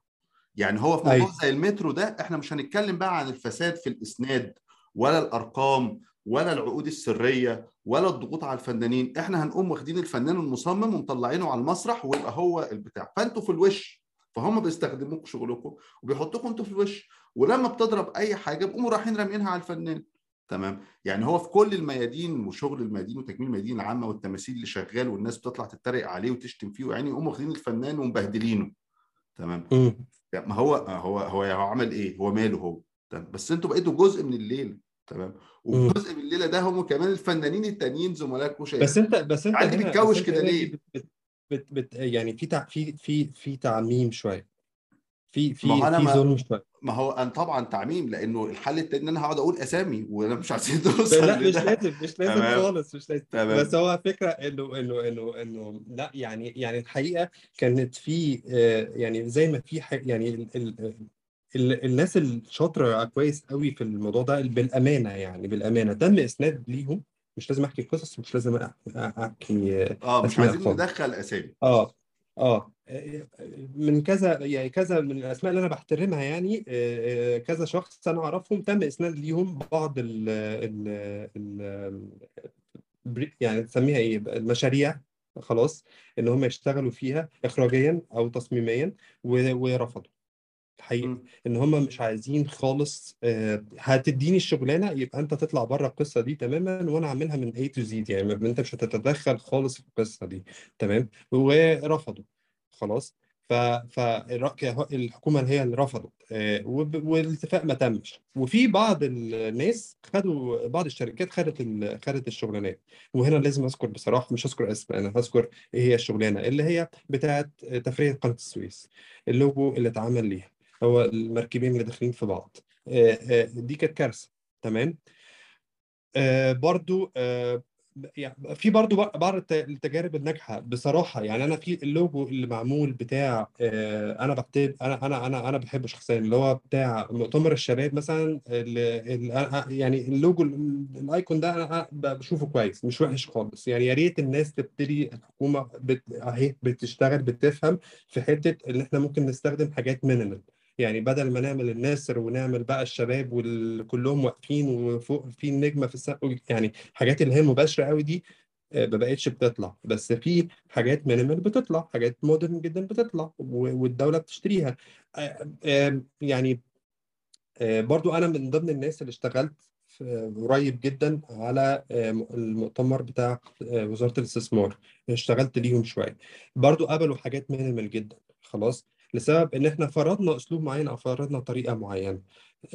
يعني هو في موضوع أيوه. زي المترو ده إحنا مش هنتكلم بقى عن الفساد في الإسناد ولا الأرقام ولا العقود السرية ولا الضغوط على الفنانين. إحنا هنقوم واخدين الفنان المصمم ومطلعينه على المسرح ويبقى هو البتاع. فأنتوا في الوش. فهم بيستخدموكوا شغلكم وبيحطوكوا أنتوا في الوش ولما بتضرب أي حاجة بيقوموا رايحين رامينها على الفنان. تمام؟ يعني هو في كل الميادين وشغل الميادين وتكميل الميادين العامة والتماثيل اللي شغال والناس بتطلع تتريق عليه وتشتم فيه ويعني يقوموا واخدين الفنان ومبهدلينه. تمام. يعني ما هو هو هو هو عمل إيه؟ هو ماله هو. تمام؟ بس أنتوا بقيتوا جزء من الليلة. تمام. وجزء من الليلة ده هم كمان الفنانين التانيين زملائك وشايف بس انت بس انت عادي بتكوش كده ليه؟ بت بت يعني في تع في في في تعميم شوية. في ما في أنا في ما ظلم شوية. ما هو أنا طبعا تعميم لأنه الحل التاني إن أنا هقعد أقول أسامي وأنا مش عايزين لا توصل مش لده لازم مش لازم تمام. خالص مش لازم. تمام. بس هو فكرة إنه إنه إنه إنه لا يعني يعني الحقيقة كانت في آه، يعني زي ما في يعني ال ال ال الناس الشاطرة كويس قوي في الموضوع ده بالأمانة يعني بالأمانة. تم إسناد ليهم مش لازم أحكي قصص مش لازم آه، آه مش عايزين ندخل أسامي. آه آه من كذا يعني كذا من الأسماء اللي أنا بحترمها يعني آه، آه، كذا شخص أنا أعرفهم تم إسناد ليهم بعض ال ال ال يعني تسميها إيه المشاريع خلاص إن هم يشتغلوا فيها اخراجيا أو تصميميا ورفضوا. الحقيقة. إن هم مش عايزين خالص آه، هتديني الشغلانة يبقى أنت تطلع بره القصة دي تماما وأنا اعملها من A to Z يعني أنت مش هتتدخل خالص في القصة دي تمام؟ ورفضوا خلاص؟ ف فالحكومه هي اللي رفضت آه، والاتفاق ما تمش. وفي بعض الناس خدوا بعض الشركات خدت ال- خدت الشغلانات. وهنا لازم أذكر بصراحة مش هذكر اسم أنا هذكر إيه هي الشغلانة اللي هي بتاعت تفريغ قناة السويس اللوجو اللي اتعمل ليها. هو المركبين اللي داخلين في بعض. آه، آه، دي كانت كارثة. تمام؟ آه، برضو يعني في برضو بعض الت- التجارب الناجحة. بصراحة يعني أنا في اللوجو اللي معمول بتاع أنا بكتب أنا أنا أنا أنا بحبه شخصيا اللي هو بتاع مؤتمر الشباب مثلا يعني اللوجو ال- ال icon ده أنا بشوفه كويس مش وحش خالص. يعني يا ريت الناس تبتدي الحكومة. أهي بتشتغل بتفهم في حتة إن إحنا ممكن نستخدم حاجات minimal يعني بدل ما نعمل النسر ونعمل بقى الشباب وكلهم واقفين وفوق في النجمة في السقف يعني حاجات اللي هي المباشرة قوي دي آه، ما بقتش بتطلع. بس في حاجات minimal بتطلع حاجات modern جدا بتطلع والدولة بتشتريها. آه، يعني آه، برضو أنا من ضمن الناس اللي اشتغلت قريب جدا على المؤتمر بتاع وزارة الاستثمار. اشتغلت ليهم شوية. برضو قبلوا حاجات مينيمال جدا. خلاص. لسبب إن إحنا فرضنا أسلوب معين أو فرضنا طريقة معينة.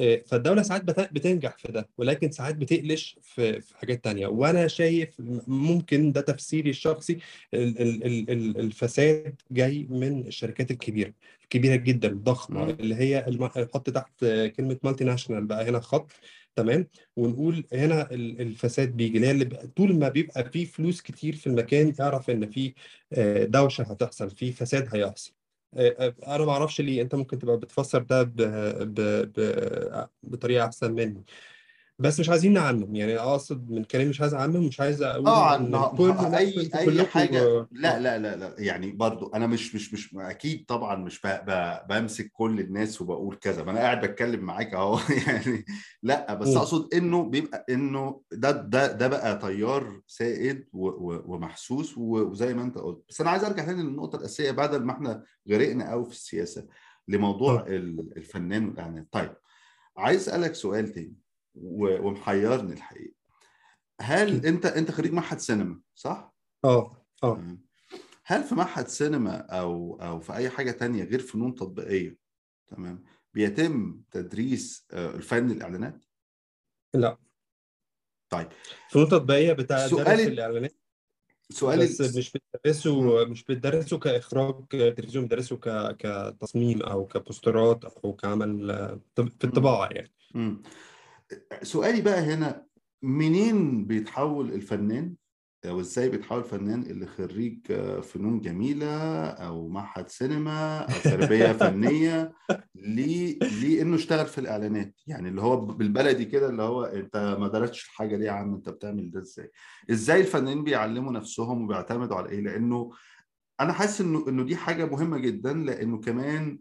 آه، فالدولة ساعات بت- بتنجح في ده ولكن ساعات بتقلش في حاجات تانية. وأنا شايف ممكن ده تفسيري الشخصي ال- ال- ال- ال- الفساد جاي من الشركات الكبيرة الكبيره جدا الضخمه. اللي هي نحط تحت كلمة مالتي ناشونال بقى هنا خط تمام؟ ونقول هنا ال- الفساد بيجي اللي هي اللي طول ما بيبقى فيه فلوس كتير في المكان اعرف إن في آه، دوشة هتحصل في فساد هيحصل. أنا ما أعرفش ليه أنت ممكن تبقى بتفسر ده ب... ب... ب... بطريقة أحسن مني. بس مش عايزين نعمم يعني أقصد من كلامي مش عايز اعمم مش عايز أقول ما هو لا اي أي حاجة. لا آه. لا لا لا. يعني برضو أنا مش مش مش أكيد طبعا مش ب- ب- بمسك كل الناس وبقول كذا. ما أنا قاعد بتكلم معاك أهو. [LAUGHS] يعني لا بس. أقصد إنه بيبقى إنه ده ده ده بقى تيار سائد و- و- ومحسوس و- وزي ما أنت قلت. بس أنا عايز أرجع تاني للنقطة الأساسية بعد ما إحنا غرقنا قوي في السياسة لموضوع آه. ال- الفنان والاعلانات طيب عايز أسألك سؤال تاني. و- ومحيرني الحقيقة هل أنت أنت خريج معهد سينما صح؟ آه آه. هل في معهد سينما أو أو في أي حاجة تانية غير فنون تطبيقية تمام بيتم تدريس آه، الفن الإعلانات؟ لا طيب فنون تطبيقية بتدرس سؤالي الإعلانات سؤالي بس مش. بتدرسه مش بتدرسه كإخراج تلفزيون بتدرسه ك... كتصميم أو كبوسترات أو كعمل آه، في مم. الطباعة يعني مم. سؤالي بقى هنا منين بيتحول الفنان؟ أو إزاي بيتحول الفنان اللي خريج آه، فنون جميلة أو معهد سينما أو تربية [LAUGHS] فنية ليه ليه انه اشتغل في الإعلانات. يعني اللي هو بالبلدي كده اللي هو أنت ما درستش الحاجة ليه يا عم؟ أنت بتعمل ده إزاي؟ إزاي الفنانين بيعلموا نفسهم وبيعتمدوا على إيه؟ لأنه أنا حاسس إنه إنه دي حاجة مهمة جدا لأنه كمان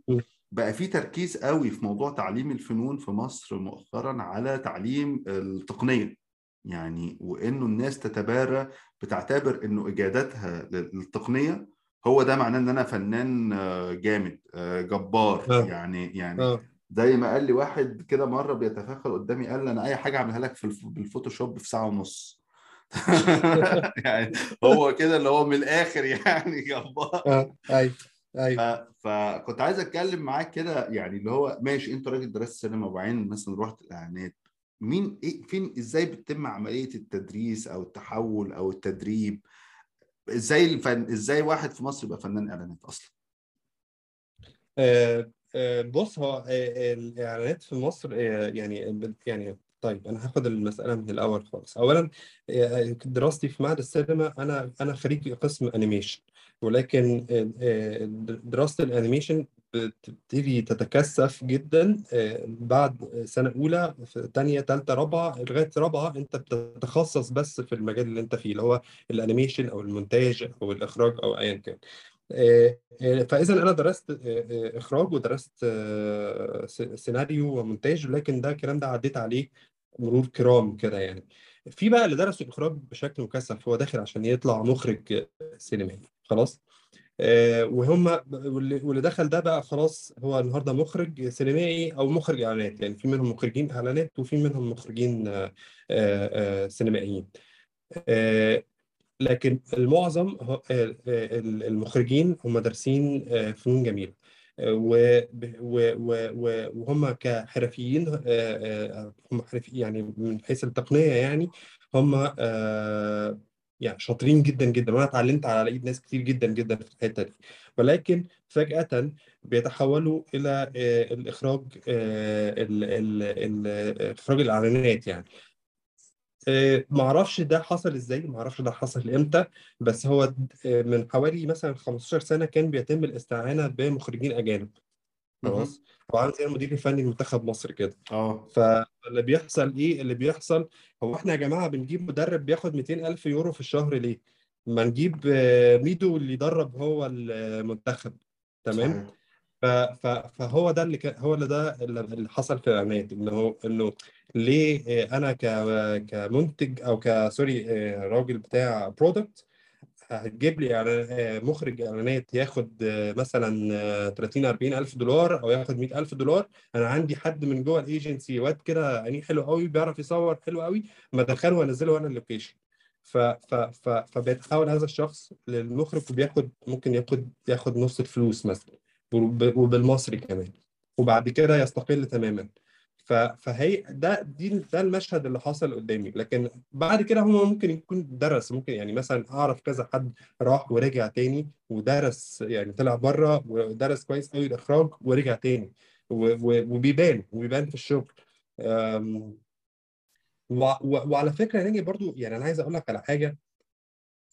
بقى في تركيز قوي في موضوع تعليم الفنون في مصر مؤخرا على تعليم التقنية. يعني وإنه الناس تتبارى بتعتبر إنه اجاداتها للتقنية هو ده معناه إن أنا فنان آه، جامد آه، جبار. آه. يعني يعني زي ما قال لي واحد كده مرة بيتفاخر قدامي قال لي أنا أي حاجة أعملها لك في الف- بالفوتوشوب في ساعة ونص. [LAUGHS] يعني هو كده اللي هو من الآخر يعني جبار. آه أيوه. فكنت عايز اتكلم معاك كده يعني اللي هو ماشي انت راجل درست سينما وبعدين مثلا رحت الإعلانات مين إيه فين إزاي بتتم عملية التدريس أو التحول أو التدريب؟ إزاي الفن إزاي واحد في مصر يبقى فنان إعلانات أصلا؟ آه، آه، بص هو آه، الإعلانات في مصر آه، يعني يعني طيب أنا هاخد المسألة من الأول خالص. أولا آه، دراستي في معهد السينما أنا أنا خريج قسم animation ولكن دراسة ال animation بتبتدي تتكثف جدا آه، بعد سنة أولى في تانية تالتة رابعة لغاية رابعة أنت بتتخصص بس في المجال اللي أنت فيه اللي هو ال animation أو المونتاج أو الإخراج أو أيا كان. آه، آه، فاذا أنا درست إخراج ودرست سيناريو ومونتاج لكن ده الكلام ده عديت عليه مرور كرام كده يعني. في بقى اللي درسوا الإخراج بشكل مكثف هو داخل عشان يطلع مخرج سينمائي. خلاص. آه، وهم واللي دخل ده بقى خلاص هو النهارده مخرج سينمائي أو مخرج إعلانات يعني في منهم مخرجين إعلانات وفي منهم مخرجين آه، آه، سينمائيين. لكن المعظم المخرجين هم دارسين فنون و- وهم كحرفيين هم يعني من حيث التقنية يعني هم يعني شاطرين جدا جدا. وأنا اتعلمت على إيد ناس كتير جدا جدا في الحتة دي. ولكن فجأة بيتحولوا إلى آه، الإخراج آه، إخراج الإعلانات يعني. آه، معرفش ده حصل إزاي معرفش ده حصل إمتى بس هو من حوالي مثلا 15 سنة كان بيتم الاستعانة بمخرجين أجانب. مهم. خلاص هو عامل زي المدير الفني لمنتخب مصر كده. آه. فاللي بيحصل إيه؟ اللي بيحصل هو إحنا يا جماعة بنجيب مدرب بياخد 200 ألف يورو في الشهر ليه؟ ما نجيب آه، ميدو اللي يدرب هو المنتخب تمام؟ صحيح. ف- ف- فهو ده اللي كان هو اللي ده اللي حصل في الإعلانات انه إنه ليه آه، أنا ك كمنتج أو ك sorry آه، راجل بتاع product هتجيب لي آه، مخرج إعلانات ياخد آه، مثلا آه، 30 40 ألف دولار أو ياخد 100 ألف دولار. أنا عندي حد من جوه الإيجنسي واد كده عينيه حلو قوي بيعرف يصور حلو قوي ما ادخله وانزله وأنا ال location. ف ف ف فبيتحول هذا الشخص للمخرج وبياخد ممكن ياخد ياخد نص الفلوس مثلا وب- وبالمصري كمان. وبعد كده يستقل تماما. فهي ده دي ده المشهد اللي حصل قدامي. لكن بعد كده هو ممكن يكون درس. ممكن يعني مثلا أعرف كذا حد راح ورجع تاني ودرس يعني طلع بره ودرس كويس قوي الإخراج ورجع تاني وبيبان وبيبان في الشغل. وعلى فكرة يا ناجي برضو يعني أنا عايز أقول لك على حاجة.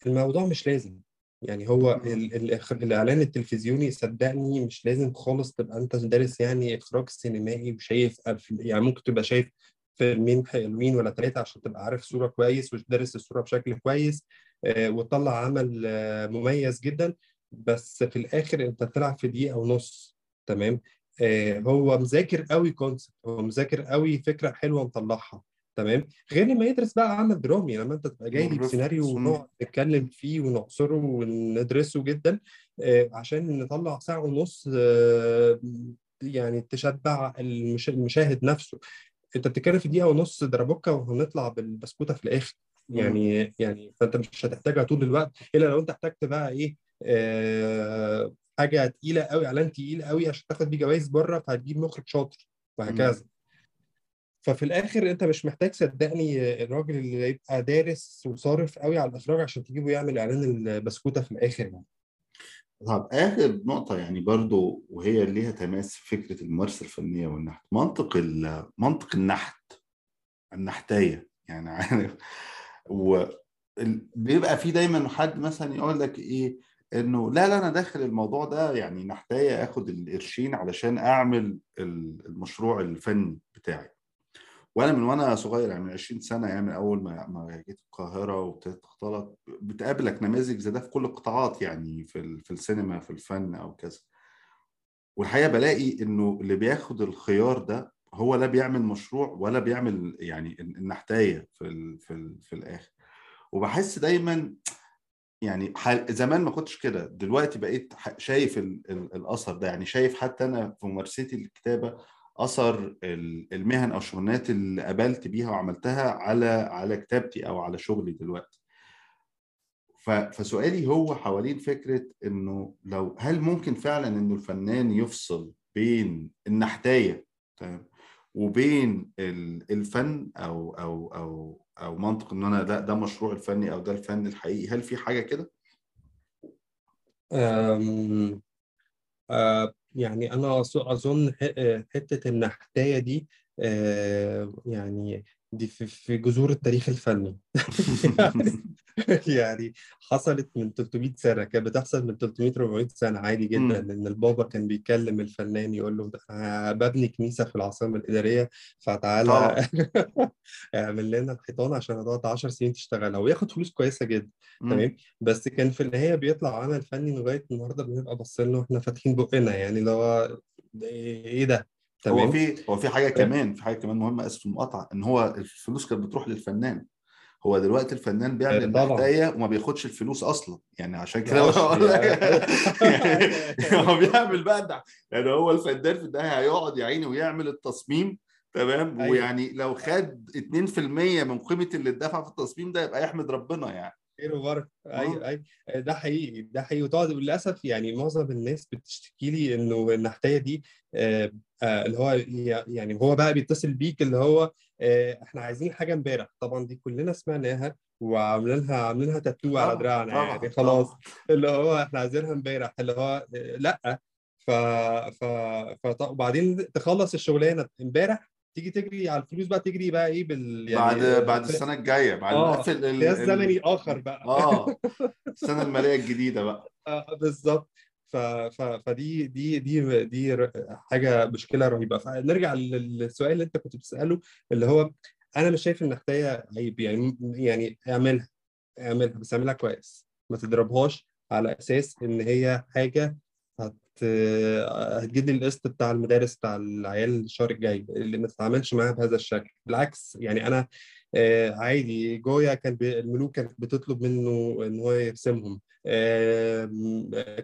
الموضوع مش لازم. يعني هو. ال ال الإعلان التلفزيوني صدقني مش لازم خالص تبقى أنت دارس يعني إخراج سينمائي وشايف يعني ممكن تبقى شايف فيلمين حلوين ولا ثلاثة عشان تبقى عارف صورة كويس ودارس الصورة بشكل كويس آه، وتطلع عمل آه، مميز جدا بس في الآخر أنت بتلعب في دقيقة ونص تمام آه، هو مذاكر قوي كونسبت هو مذاكر قوي فكرة حلوة مطلعها تمام؟ غير لما يدرس بقى عمل درامي لما أنت تبقى جاي لي بسيناريو ونقعد نتكلم فيه ونعصره وندرسه جدا آه، عشان نطلع ساعة ونص آه، يعني تشبع المشا- المشاهد نفسه. أنت بتتكلم في دقيقة ونص دربوكة وهنطلع بالبسكوتة في الآخر. يعني يعني فأنت مش هتحتاجها طول الوقت إلا لو أنت احتجت بقى إيه آه، حاجة تقيلة قوي إعلان تقيل قوي عشان تاخد بيه جوائز بره فهتجيب مخرج شاطر وهكذا. ففي الآخر أنت مش محتاج صدقني الراجل اللي يبقى دارس وصارف قوي على الإخراج عشان تجيبه يعمل إعلان البسكوتة في الآخر يعني. طب آخر نقطة يعني برضو وهي ليها تماس في فكرة الممارسة الفنية والنحت. منطق منطق النحت النحتاية يعني [LAUGHS] عارف. و ال- بيبقى في دايما حد مثلا يقول لك إيه إنه لا لا أنا داخل الموضوع ده يعني نحتاية آخد القرشين علشان أعمل ال- المشروع الفني بتاعي. وأنا من وأنا صغير يعني من 20 سنة يعني من أول ما ما جيت القاهرة وابتديت أختلط بتقابلك نماذج زي ده في كل القطاعات يعني في في السينما في الفن أو كذا. والحقيقة بلاقي إنه اللي بياخد الخيار ده هو لا بيعمل مشروع ولا بيعمل يعني النحتايه في ال في ال في الآخر. وبحس دايما يعني زمان ما كنتش كده دلوقتي بقيت شايف ال... ال... الأثر ده يعني شايف حتى أنا في ممارستي للكتابه أثر ال- المهن أو الشغلانات اللي قابلت بيها وعملتها على على كتابتي أو على شغلي دلوقتي. فسؤالي هو حوالين فكرة إنه لو هل ممكن فعلا إنه الفنان يفصل بين النحتاية تمام وبين ال- الفن أو أو أو أو منطق إن أنا لا ده مشروع الفني أو ده الفن الحقيقي هل في حاجة كده؟ آه، يعني أنا أظ- أظن ح- حتة النحتاية دي آه، يعني دي في جذور التاريخ الفني. [LAUGHS] [LAUGHS] يعني حصلت من 300 سنة كانت بتحصل من 300 400 سنة عادي جدا. إن البابا كان بيكلم الفنان يقول له ببني كنيسة في العاصمة الإدارية فتعالى [LAUGHS] اعمل لنا الحيطان عشان هتقعد 10 سنين تشتغلها. وياخد فلوس كويسة جدا. تمام؟ بس كان في النهاية بيطلع عمل فني لغاية النهاردة بنبقى باصين له إحنا فاتحين بقنا يعني اللي هو إيه ده؟ هو تمام؟ في هو في حاجة كمان في حاجة كمان مهمة اسف المقاطعه إن هو الفلوس كانت بتروح للفنان. هو دلوقتي الفنان بيعمل آه، طبعا. النحتايه وما بياخدش الفلوس أصلا. يعني عشان كده معرفش بقول لك. [LAUGHS] يعني هو بيعمل بقى ده يعني هو الفنان في النهاية هيقعد يا عيني ويعمل التصميم تمام؟ أيوه. ويعني لو خد 2% من قيمة اللي اتدفع في التصميم ده يبقى يحمد ربنا يعني. خير وبركة. أيوه آه أيوه ده حقيقي ده حقيقي. وتقعد للأسف يعني معظم الناس بتشتكي لي إنه النحتايه دي آه آه اللي هو يعني هو بقى بيتصل بيك اللي هو آه إحنا عايزين حاجة امبارح. طبعا دي كلنا سمعناها وعاملينها عاملينها تاتو على دراعنا يعني خلاص. اللي هو إحنا عايزينها امبارح اللي هو آه لأ. ف ف ف وبعدين تخلص الشغلانة امبارح تيجي تجري على الفلوس بقى تجري بقى إيه بال بعد يعني بعد آه، السنة الجاية بعد ما آه نقفل ال... قياس ال... زمني اخر بقى. آه [LAUGHS] السنة المالية الجديدة بقى. آه، بالظبط. ف... ف... فدي دي دي دي حاجة مشكلة رهيبة. فنرجع لل- للسؤال اللي انت كنت بتسأله اللي هو أنا مش شايف إن النحتايه عيب يعني يعني اعملها اعملها بس اعملها كويس. ما تضربهاش على أساس إن هي حاجة هت هتجيب لي القسط بتاع المدارس بتاع العيال الشهر الجاي اللي ما تتعاملش معاها بهذا الشكل. بالعكس يعني أنا آه، عادي جويا كان الملوك كانت بتطلب منه إن هو يرسمهم. آه،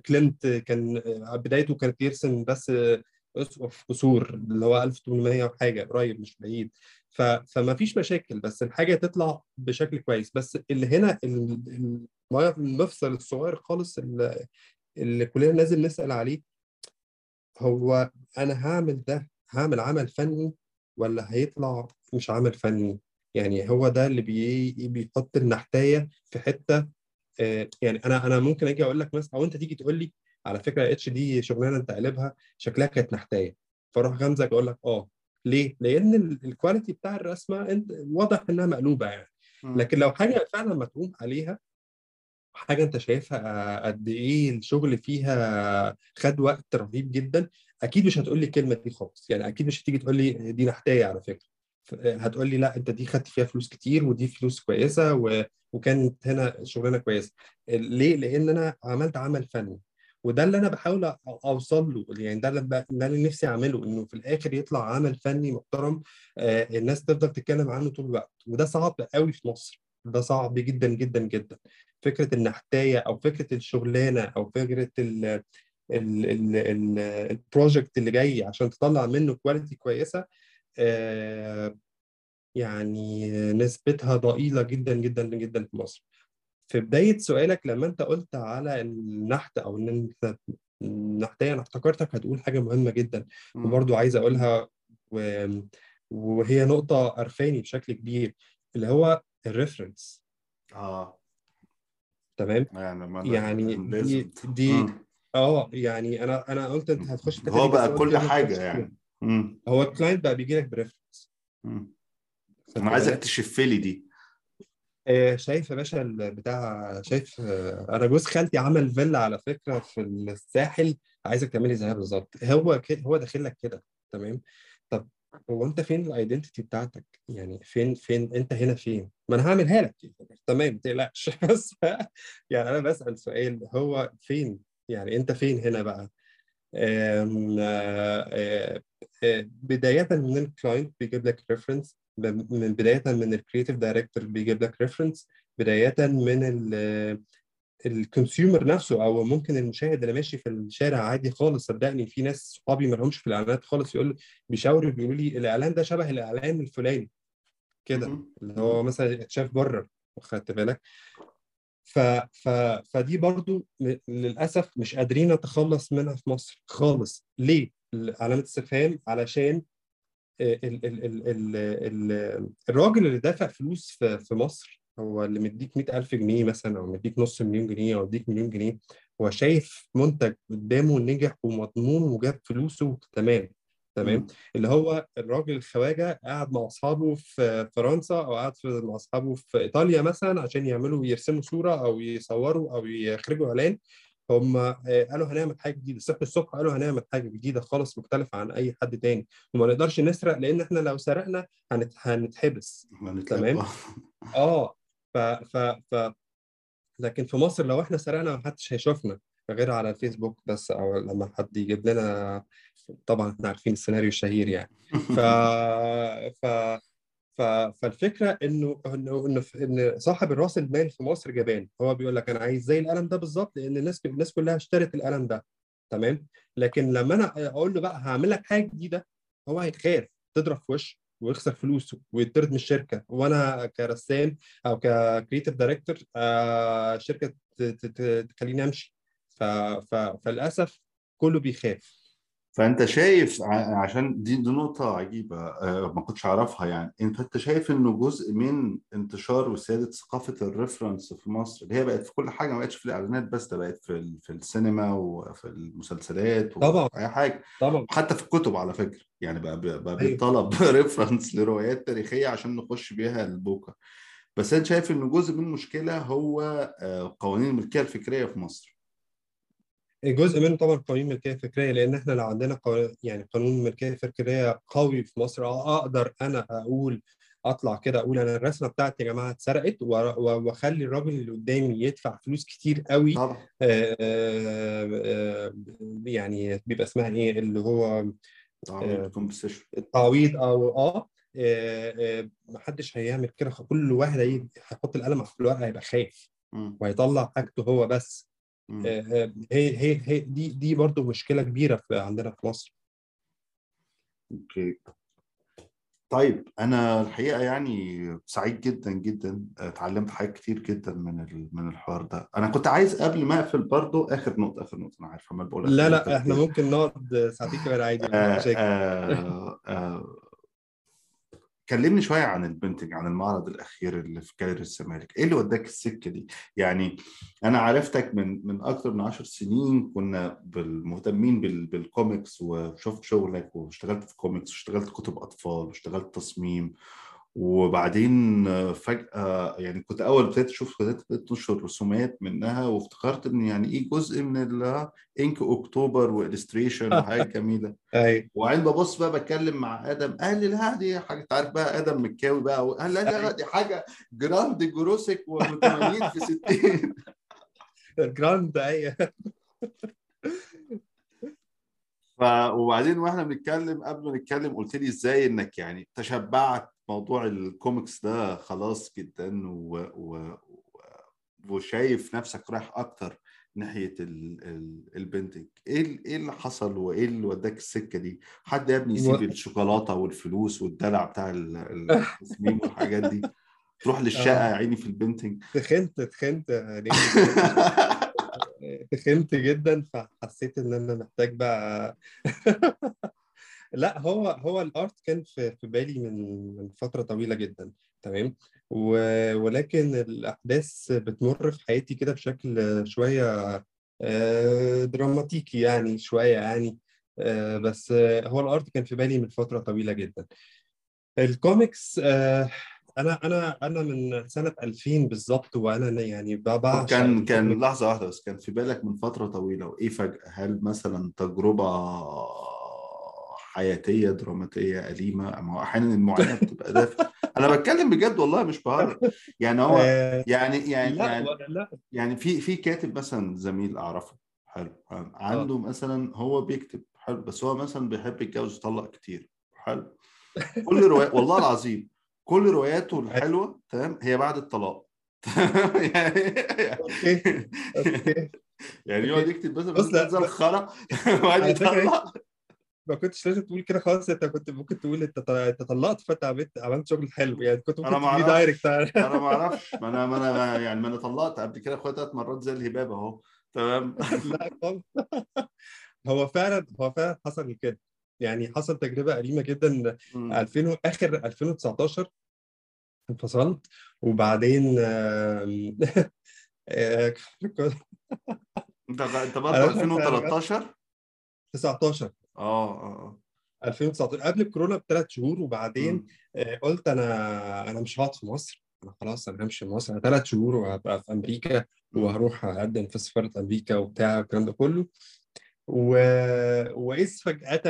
كلينت كان آه، بدايته كانت يرسم بس آه، اسقف قصور اللي هو 1800 وحاجة قريب مش بعيد. ف... فما فيش مشاكل بس الحاجة تطلع بشكل كويس. بس اللي هنا ال- ال- المفصل الصغير خالص اللي, اللي كلنا لازم نسأل عليه هو أنا هعمل ده هعمل عمل فني ولا هيطلع مش عمل فني؟ يعني هو ده اللي بي... بيحط النحتاية في حتة آه، يعني أنا أنا ممكن أجي أقول لك مثلا أو أنت تيجي تقول لي على فكرة إتش دي شغلانة أنت قلبها شكلها كانت نحتايه فأروح غمزك أقول لك آه ليه؟ لأن ال- ال quality بتاع الرسمة أنت واضح إنها مقلوبة يعني. لكن لو حاجة فعلا متعوب عليها حاجة أنت شايفها قد إيه الشغل فيها خد وقت رهيب جدا أكيد مش هتقول لي الكلمة دي خالص يعني أكيد مش هتيجي تقول لي دي نحتايه على فكرة هتقول لي لا انت دي خدت فيها فلوس كتير ودي فلوس كويسة و... وكانت هنا شغلانة كويسة. ليه؟ لأن أنا عملت عمل فني. وده اللي أنا بحاول أوصل له. يعني ده اللي اللي نفسي أعمله إنه في الآخر يطلع عمل فني محترم آه، الناس تفضل تتكلم عنه طول الوقت. وده صعب قوي في مصر. ده صعب جدا جدا جدا. فكرة النحتاية أو فكرة الشغلانة أو فكرة ال ال ال ال ال project اللي جاي عشان تطلع منه quality كويسة يعني نسبتها ضئيلة جدا جدا جدا في مصر في بداية سؤالك لما أنت قلت على النحت أو إن أنت النحتايه أنا افتكرتك هتقول حاجة مهمة جدا. وبرضو عايز أقولها و... وهي نقطة قرفاني بشكل كبير اللي هو الريفرنس آه تمام يعني يعني دي دي. آه يعني أنا أنا قلت أنت هتخش هو بقى كل حاجة. يعني مم. هو ال client بقى بيجي لك ب reference. أنا عايزك تشف لي دي. آه شايف يا باشا البتاع شايف آه أنا جوز خالتي عمل فيلا على فكرة في الساحل. عايزك تعملي زيها بالظبط. هو كده هو داخل لك كده تمام؟ طب هو أنت فين ال identity بتاعتك؟ يعني فين فين أنت هنا فين؟ ما أنا هعملها لك. تمام ما تقلقش. [LAUGHS] بس يعني أنا بسأل سؤال هو فين؟ يعني أنت فين هنا بقى؟ آه، آه، آه، بداية من ال client بيجيب لك reference من بداية من ال creative director بيجيب لك reference بداية من ال consumer نفسه أو ممكن المشاهد اللي ماشي في الشارع عادي خالص. صدقني في ناس صحابي ما لهمش في الإعلانات خالص يقول بيشاوروا بيقولوا لي الإعلان ده شبه الإعلان الفلاني كده. اللي هو مثلا اتشاف بره خدت بالك؟ ف... ف... فدي برضو للأسف مش قادرين نتخلص منها في مصر خالص. ليه؟ علامة استفهام علشان ال... ال... ال... ال... ال... الراجل اللي دافع فلوس في, في مصر هو اللي مديك 100000 جنيه مثلا أو مديك نص مليون جنيه أو مديك مليون جنيه هو شايف منتج قدامه نجح ومضمون وجاب فلوسه تمام. تمام. اللي هو الراجل الخواجه قاعد مع أصحابه في فرنسا أو قاعد في مع أصحابه في إيطاليا مثلا عشان يعملوا يرسموا صورة أو يصوروا أو يخرجوا إعلان. هم آه، قالوا هنعمل حاجة جديدة. صحوا الصبح قالوا هنعمل حاجة جديدة خالص مختلفة عن أي حد تاني. وما نقدرش نسرق لأن إحنا لو سرقنا هنت... هنتحبس. تمام. [LAUGHS] آه. ف ف ف لكن في مصر لو إحنا سرقنا محدش هيشوفنا. غير على الفيسبوك بس أو لما حد يجيب لنا طبعا إحنا عارفين السيناريو الشهير يعني. [LAUGHS] ف ف ف فالفكرة إنه إنه إنه إن صاحب الرأس المال في مصر جبان. هو بيقول لك أنا عايز زي القلم ده بالظبط لأن الناس الناس كلها اشترت القلم ده. تمام؟ لكن لما أنا أقول له بقى هعمل لك حاجة جديدة هو هيخاف تضرب في وشه ويخسر فلوسه ويطرد من الشركة. وأنا كرسام أو ك creative director ت- ت- تخليني أمشي. ف... ف... فللأسف كله بيخاف. فأنت شايف عشان دي, دي نقطة عجيبة آه، ما كنتش أعرفها يعني. أنت أنت شايف إنه جزء من انتشار وسيادة ثقافة ال reference في مصر اللي هي بقت في كل حاجة ما بقتش في الإعلانات بس ده بقت في في السينما وفي المسلسلات طبعاً. أي حاجة. طبعا. حتى في الكتب على فكرة. يعني بقى بقى أيوة. بيطلب reference [LAUGHS] لروايات تاريخية عشان نخش بيها البوكر. بس أنا شايف إنه جزء من المشكلة هو آه، قوانين الملكية الفكرية في مصر. جزء منه طبعا قوانين الملكيه الفكريه لأن إحنا لو عندنا. يعني قانون الملكيه الفكريه قوي في مصر آه، أقدر أنا أقول أطلع كده أقول أنا الرسمة بتاعتي يا جماعة اتسرقت وأخلي الراجل اللي قدامي يدفع فلوس كتير قوي. طبعا. آه، آه، آه، يعني بيبقى اسمها إيه؟ اللي هو تعويض كومبنسيشن التعويض أو آه محدش هيعمل كده كل واحد هي- هيحط القلم على الورقة هيبقى خايف. وهيطلع حاجته هو بس. هي هي هي دي دي برضو مشكلة كبيرة في عندنا في مصر. أوكي. طيب أنا الحقيقة يعني سعيد جدا جدا اتعلمت حاجات كتير جدا من من الحوار ده. أنا كنت عايز قبل ما أقفل برضو آخر نقطة آخر نقطة أنا عارف عمال بقول لا لا إحنا. ممكن نقعد ساعتين كمان عادي آه مشاكل. آه آه كلمني شوية عن ال painting عن المعرض الأخير اللي في كايرو الزمالك. إيه اللي وداك السكة دي؟ يعني أنا عرفتك من من أكتر من عشر سنين كنا مهتمين بال- بالكوميكس وشفت شغلك واشتغلت في كوميكس واشتغلت كتب أطفال واشتغلت تصميم وبعدين فجأة يعني كنت أول ابتديت أشوف بدأت تنشر رسومات منها وافتكرت إن يعني إيه جزء من Inktober و illustration وحاجة جميلة. أيوه. وبعدين ببص بقى بتكلم مع آدم قال لي لا دي حاجة أنت عارف بقى آدم مكاوي بقى قال لا لا لا دي حاجة grand جروسك و80 في 60 grand [LAUGHS] أيوه. ف وبعدين وإحنا بنتكلم قبل ما نتكلم قلت لي إزاي إنك يعني تشبعت موضوع الكوميكس ده خلاص جدا و... و... وشايف نفسك رايح أكتر ناحية ال... ال... البنتج إيه إيه اللي حصل وإيه اللي وداك السكة دي حد يا ابني يسيب و- الشوكولاتة والفلوس والدلع بتاع ال- التصميم والحاجات دي تروح [LAUGHS] للشقة آه. يا عيني في البنتج تخنت تخنت. تخنت [LAUGHS] جدا فحسيت إن أنا محتاج بقى لا هو هو الارت كان في في بالي من من فترة طويلة جدا تمام؟ ولكن الأحداث بتمر في حياتي كده بشكل شوية آه، دراماتيكي يعني شوية يعني آه، بس هو ال art كان في بالي من فترة طويلة جدا. الكوميكس آه، أنا أنا أنا من سنة 2000 بالظبط وأنا يعني بعشق كان كان. لحظة واحدة بس كان في بالك من فترة طويلة وإيه فجأة؟ هل مثلا تجربة حياتية دراماتية أليمة ما هو أحيانا المعاناة بتبقى دافع أنا بتكلم بجد والله مش بهرج. يعني هو [LAUGHS] آه، يعني يعني يعني لا. يعني في في كاتب مثلا زميل أعرفه حلو عنده مثلا هو بيكتب حلو بس هو مثلا بيحب يتجوز ويطلق كتير حلو. كل رواية [LAUGHS] والله العظيم كل رواياته الحلوة تمام هي بعد الطلاق. يعني [LAUGHS] okay okay. يعني يقعد يكتب بس بس لا تنزل ب- خرا وقعد يطلع ما كنتش لازم تقول كده خالص أنت كنت ممكن تقول أنت أنت طلقت فأنت عملت عملت شغل حلو. يعني كنت ممكن تجيلي دايركت أنا ما أعرفش. [LAUGHS] ما أنا ما أنا يعني ما أنا طلقت قبل كده. أخويا ثلاث مرات زي الهباب أهو. تمام؟ [LAUGHS] لا خالص. هو فعلا هو فعلا حصل كده. يعني حصل تجربة أليمة جدا. مم. 2000 و- آخر 2019 انفصلت. وبعدين [LAUGHS] آه، أنت أنت برضه مش عارف يعني 2013 19 آه آه 2019 قبل الكورونا بثلاث شهور وبعدين مم. آه، قلت أنا أنا مش هقعد في مصر أنا خلاص أنا همشي من مصر أنا ثلاث شهور وهبقى في أمريكا. وهروح أقدم في سفارة أمريكا وبتاع الكلام ده كله. و... واذ فجأة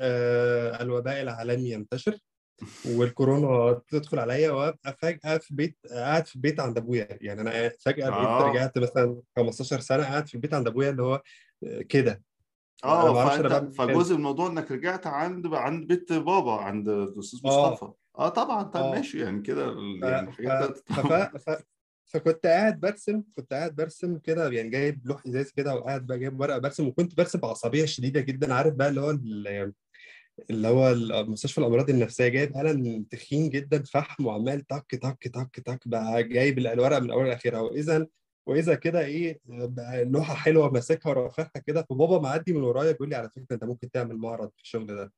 آه، الوباء العالمي ينتشر والكورونا تدخل عليا وأبقى فجأة في بيت قاعد في البيت عند أبويا. يعني أنا فجأة بقيت آه. رجعت مثلا 15 سنة قاعد في البيت عند أبويا اللي هو آه، كده. آه فأنت فجزء من الموضوع إنك رجعت عند عند بيت بابا عند الأستاذ آه مصطفى آه طبعا طب آه ماشي يعني كده. يعني. الحاجات. فكنت قاعد برسم كنت قاعد برسم كده يعني جايب لوح إزاز كده وقاعد بقى جايب ورقة برسم وكنت برسم بعصبية شديدة جدا عارف بقى اللي هو ال- اللي هو مستشفى الأمراض النفسية جايب قلم تخين جدا فحم وعمال تك تك تك تك بقى جايب الورقة من اولها لآخرها واذا وإذا كده إيه لوحة حلوة ماسكها ورافعها كده فبابا معدي من ورايا بيقول لي على فكرة أنت ممكن تعمل معرض في الشغل ده.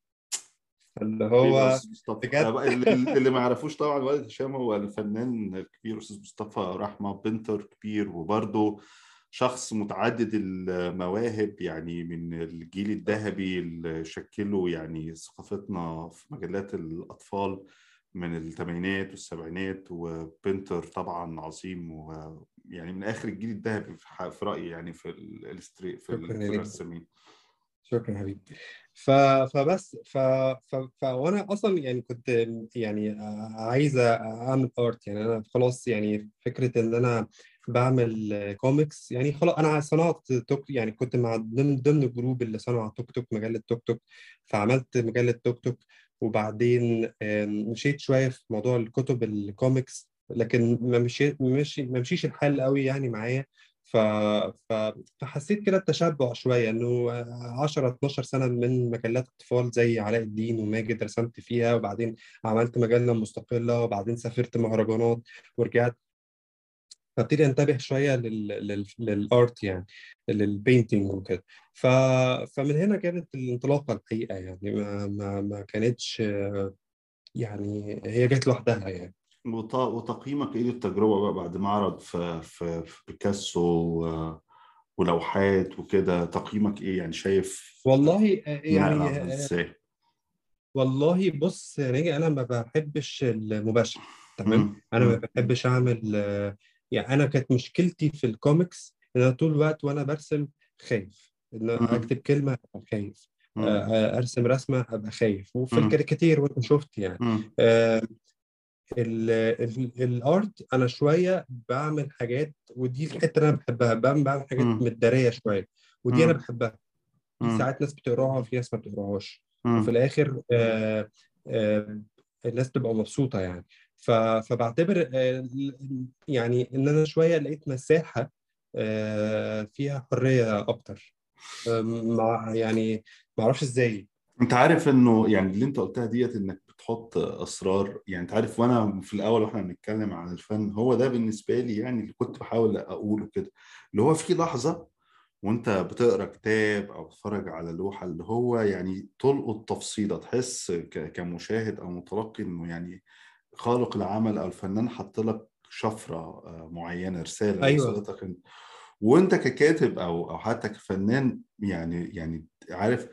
اللي حبيبي يا هو بجد؟ اللي, اللي ما يعرفوش طبعا والد هشام هو الفنان الكبير أستاذ مصطفى رحمة بنتر كبير وبرضه شخص متعدد المواهب يعني من الجيل الذهبي اللي شكلوا يعني ثقافتنا في مجلات الأطفال. من الثمانينات والسبعينات و painter طبعا عظيم ويعني من آخر الجيل الذهبي في رأيي يعني في الاستري في, الرسامين شكرا حبيبي. ف... فبس ف... ف... ف... وأنا أصلا يعني كنت يعني عايز أعمل art يعني أنا خلاص يعني فكرة إن أنا بعمل كوميكس يعني خلاص أنا صنعت توك يعني كنت مع ضمن ضمن الجروب اللي صنع توك توك مجلة توك توك فعملت مجلة توك توك. وبعدين مشيت شوية في موضوع الكتب الكوميكس لكن ما مشيت مشي ما مشيش الحال قوي يعني معايا. ف... ف... فحسيت كده التشبع شوية إنه 10 12 سنة من مجلات اطفال زي علاء الدين وماجد رسمت فيها وبعدين عملت مجلة مستقلة وبعدين سافرت مهرجانات ورجعت فابتدي انتبه شوية لل... لل... للآرت يعني للبينتينج وكده ف... فمن هنا كانت الانطلاقة الحقيقة يعني ما ما, ما كانتش يعني هي جت لوحدها يعني وط- وتقييمك إيه للتجربة بقى بعد معرض في في في بيكاسو و- ولوحات وكده تقييمك إيه يعني شايف والله يعني إزاي؟ والله بص يا ناجي أنا ما بحبش المباشر تمام. أنا ما. بحبش أعمل يعني أنا كانت مشكلتي في الكوميكس إن أنا طول الوقت وأنا برسم خايف إن مم. أكتب كلمة أبقى خايف آه،. آه، أرسم رسمة أبقى خايف وفي. الكاريكاتير وانت شفت يعني. آه، ال- ال- ال art أنا شوية بعمل حاجات ودي الحتة اللي أنا بحبها بعمل بعمل حاجات. متدارية شوية ودي أنا. بحبها في. ساعات ناس بتقراها وفي ناس ما بتقراهاش وفي. الآخر آه آه الناس بتبقى مبسوطة يعني فبعتبر آه يعني إن أنا شوية لقيت مساحة آه فيها حرية أكتر. مع يعني ما أعرفش إزاي. أنت عارف إنه يعني اللي أنت قلتها ديت إنك بتحط أسرار. يعني أنت عارف وأنا في الأول وإحنا بنتكلم عن الفن هو ده بالنسبة لي يعني اللي كنت بحاول أقوله كده. اللي هو في لحظة وأنت بتقرأ كتاب أو بتتفرج على لوحة اللي هو يعني تلقط تفصيله تحس كمشاهد أو متلقي إنه يعني خالق العمل أو الفنان حط لك شفرة آه، معينة رسالة أيوه. وصلتك انت وأنت ككاتب أو أو حتى كفنان يعني يعني عارف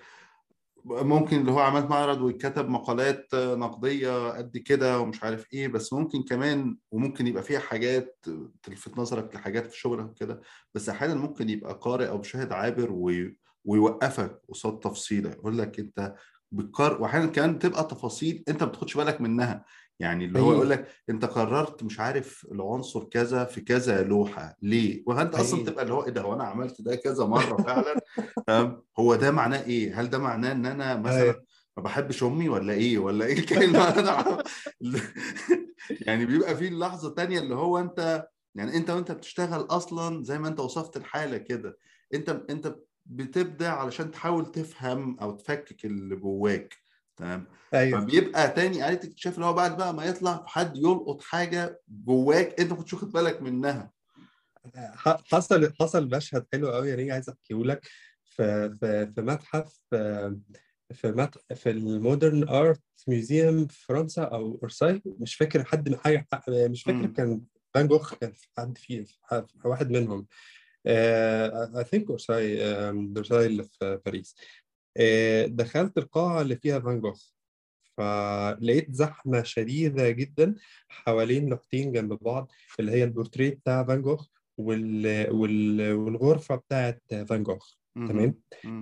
ممكن اللي هو عملت معرض وكتب مقالات نقدية قد كده ومش عارف إيه بس ممكن كمان وممكن يبقى فيها حاجات تلفت نظرك لحاجات في شغلك وكده بس أحيانا ممكن يبقى قارئ أو مشاهد عابر وي- ويوقفك قصاد تفصيلة يقول لك أنت بتقر واحيانا كمان تبقى تفاصيل أنت ما بتاخدش بالك منها. يعني اللي هو يقول لك انت قررت مش عارف العنصر كذا في كذا لوحة. ليه؟ وانت أصلا تبقى اللي هو إيه ده؟ هو أنا عملت ده كذا مرة فعلا؟ [LAUGHS] هو ده معناه إيه؟ هل ده معناه إن أنا مثلا أيوه ما بحبش أمي ولا إيه؟ ولا إيه الكلمة أنا [LAUGHS] يعني بيبقى في اللحظه تانية اللي هو أنت يعني أنت وأنت بتشتغل أصلا زي ما أنت وصفت الحالة كده. أنت أنت بتبدع علشان تحاول تفهم أو تفكك اللي جواك. تمام؟ أيوه. فبيبقى تاني آلة اكتشاف اللي هو بعد بقى ما يطلع حد يلقط حاجة جواك انت ما كنتش واخد بالك منها. حصل حصل مشهد حلو قوي يعني عايز احكيه لك. في في في متحف آه، في مت... في ال modern art museum في فرنسا أو أورساي. مش فاكر حد من حاجة مش فاكر مم. كان فان جوخ كان في حد فيه واحد منهم. I think أورساي أورساي اللي في باريس. آه، دخلت القاعة اللي فيها فان جوخ فلقيت زحمة شديدة جدا حوالين لوحتين جنب بعض اللي هي البورتريه بتاع فان جوخ وال... وال... والغرفة بتاعت فان جوخ. تمام.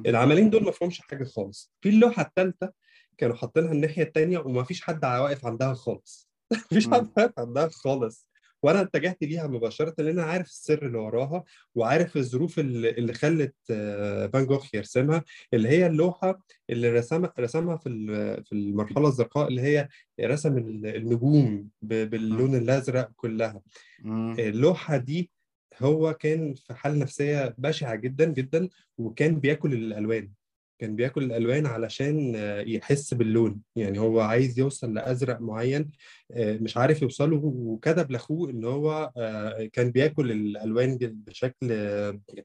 العملين دول ما فيهمش حاجة خالص في اللوحة الثالثه كانوا حاطينها الناحية الثانية وما فيش حد واقف عندها خالص [LAUGHS] مفيش حد. واقف عندها خالص وأنا اتجهت ليها مباشرة لأن أنا عارف السر اللي وراها وعارف الظروف اللي اللي خلت آه، فان جوخ يرسمها اللي هي اللوحة اللي رسمها رسمها في في المرحلة الزرقاء اللي هي رسم ال- النجوم باللون الأزرق كلها. مم. اللوحة دي هو كان في حالة نفسية بشعة جدا جدا وكان بياكل الألوان. كان بياكل الألوان علشان آه، يحس باللون. يعني هو عايز يوصل لأزرق معين آه، مش عارف يوصله. وكتب لأخوه إن هو آه، كان بياكل الألوان دي بشكل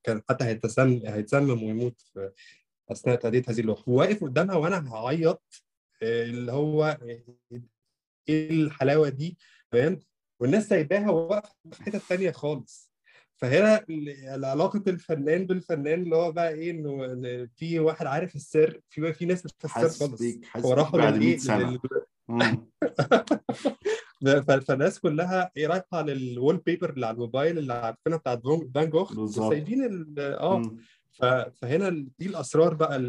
كان حتى هيتسمم هيتسمم ويموت في أثناء تأدية هذه اللوحة وواقف قدامها وأنا هعيط اللي هو إيه الحلاوة دي؟ فاهم؟ والناس سايباها وواقفة في حتة تانية خالص. فهنا علاقه الفنان بالفنان اللي هو بقى إيه إنه في واحد عارف السر في في ناس مش عارفه السر خالص هو راحوا بعد للايه 100 سنة. [LAUGHS] فالناس كلها إيه رايحة على الوول بيبر اللي على الموبايل اللي عارفينها بتاعت فان جوخ ال- آه. فهنا دي الأسرار بقى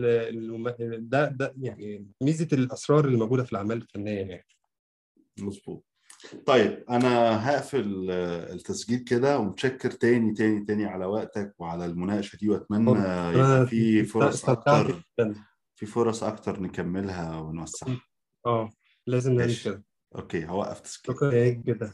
ده ده يعني ميزة الأسرار اللي موجودة في الأعمال الفنية يعني. مظبوط. طيب أنا هقفل آه، التسجيل كده ومتشكر تاني تاني تاني على وقتك وعلى المناقشة دي وأتمنى يبقى في فرص استمتعت أكتر في فرص أكتر نكملها ونوسعها. آه لازم نعمل كده. أوكي هوقف تسجيل. شكرا. جدا.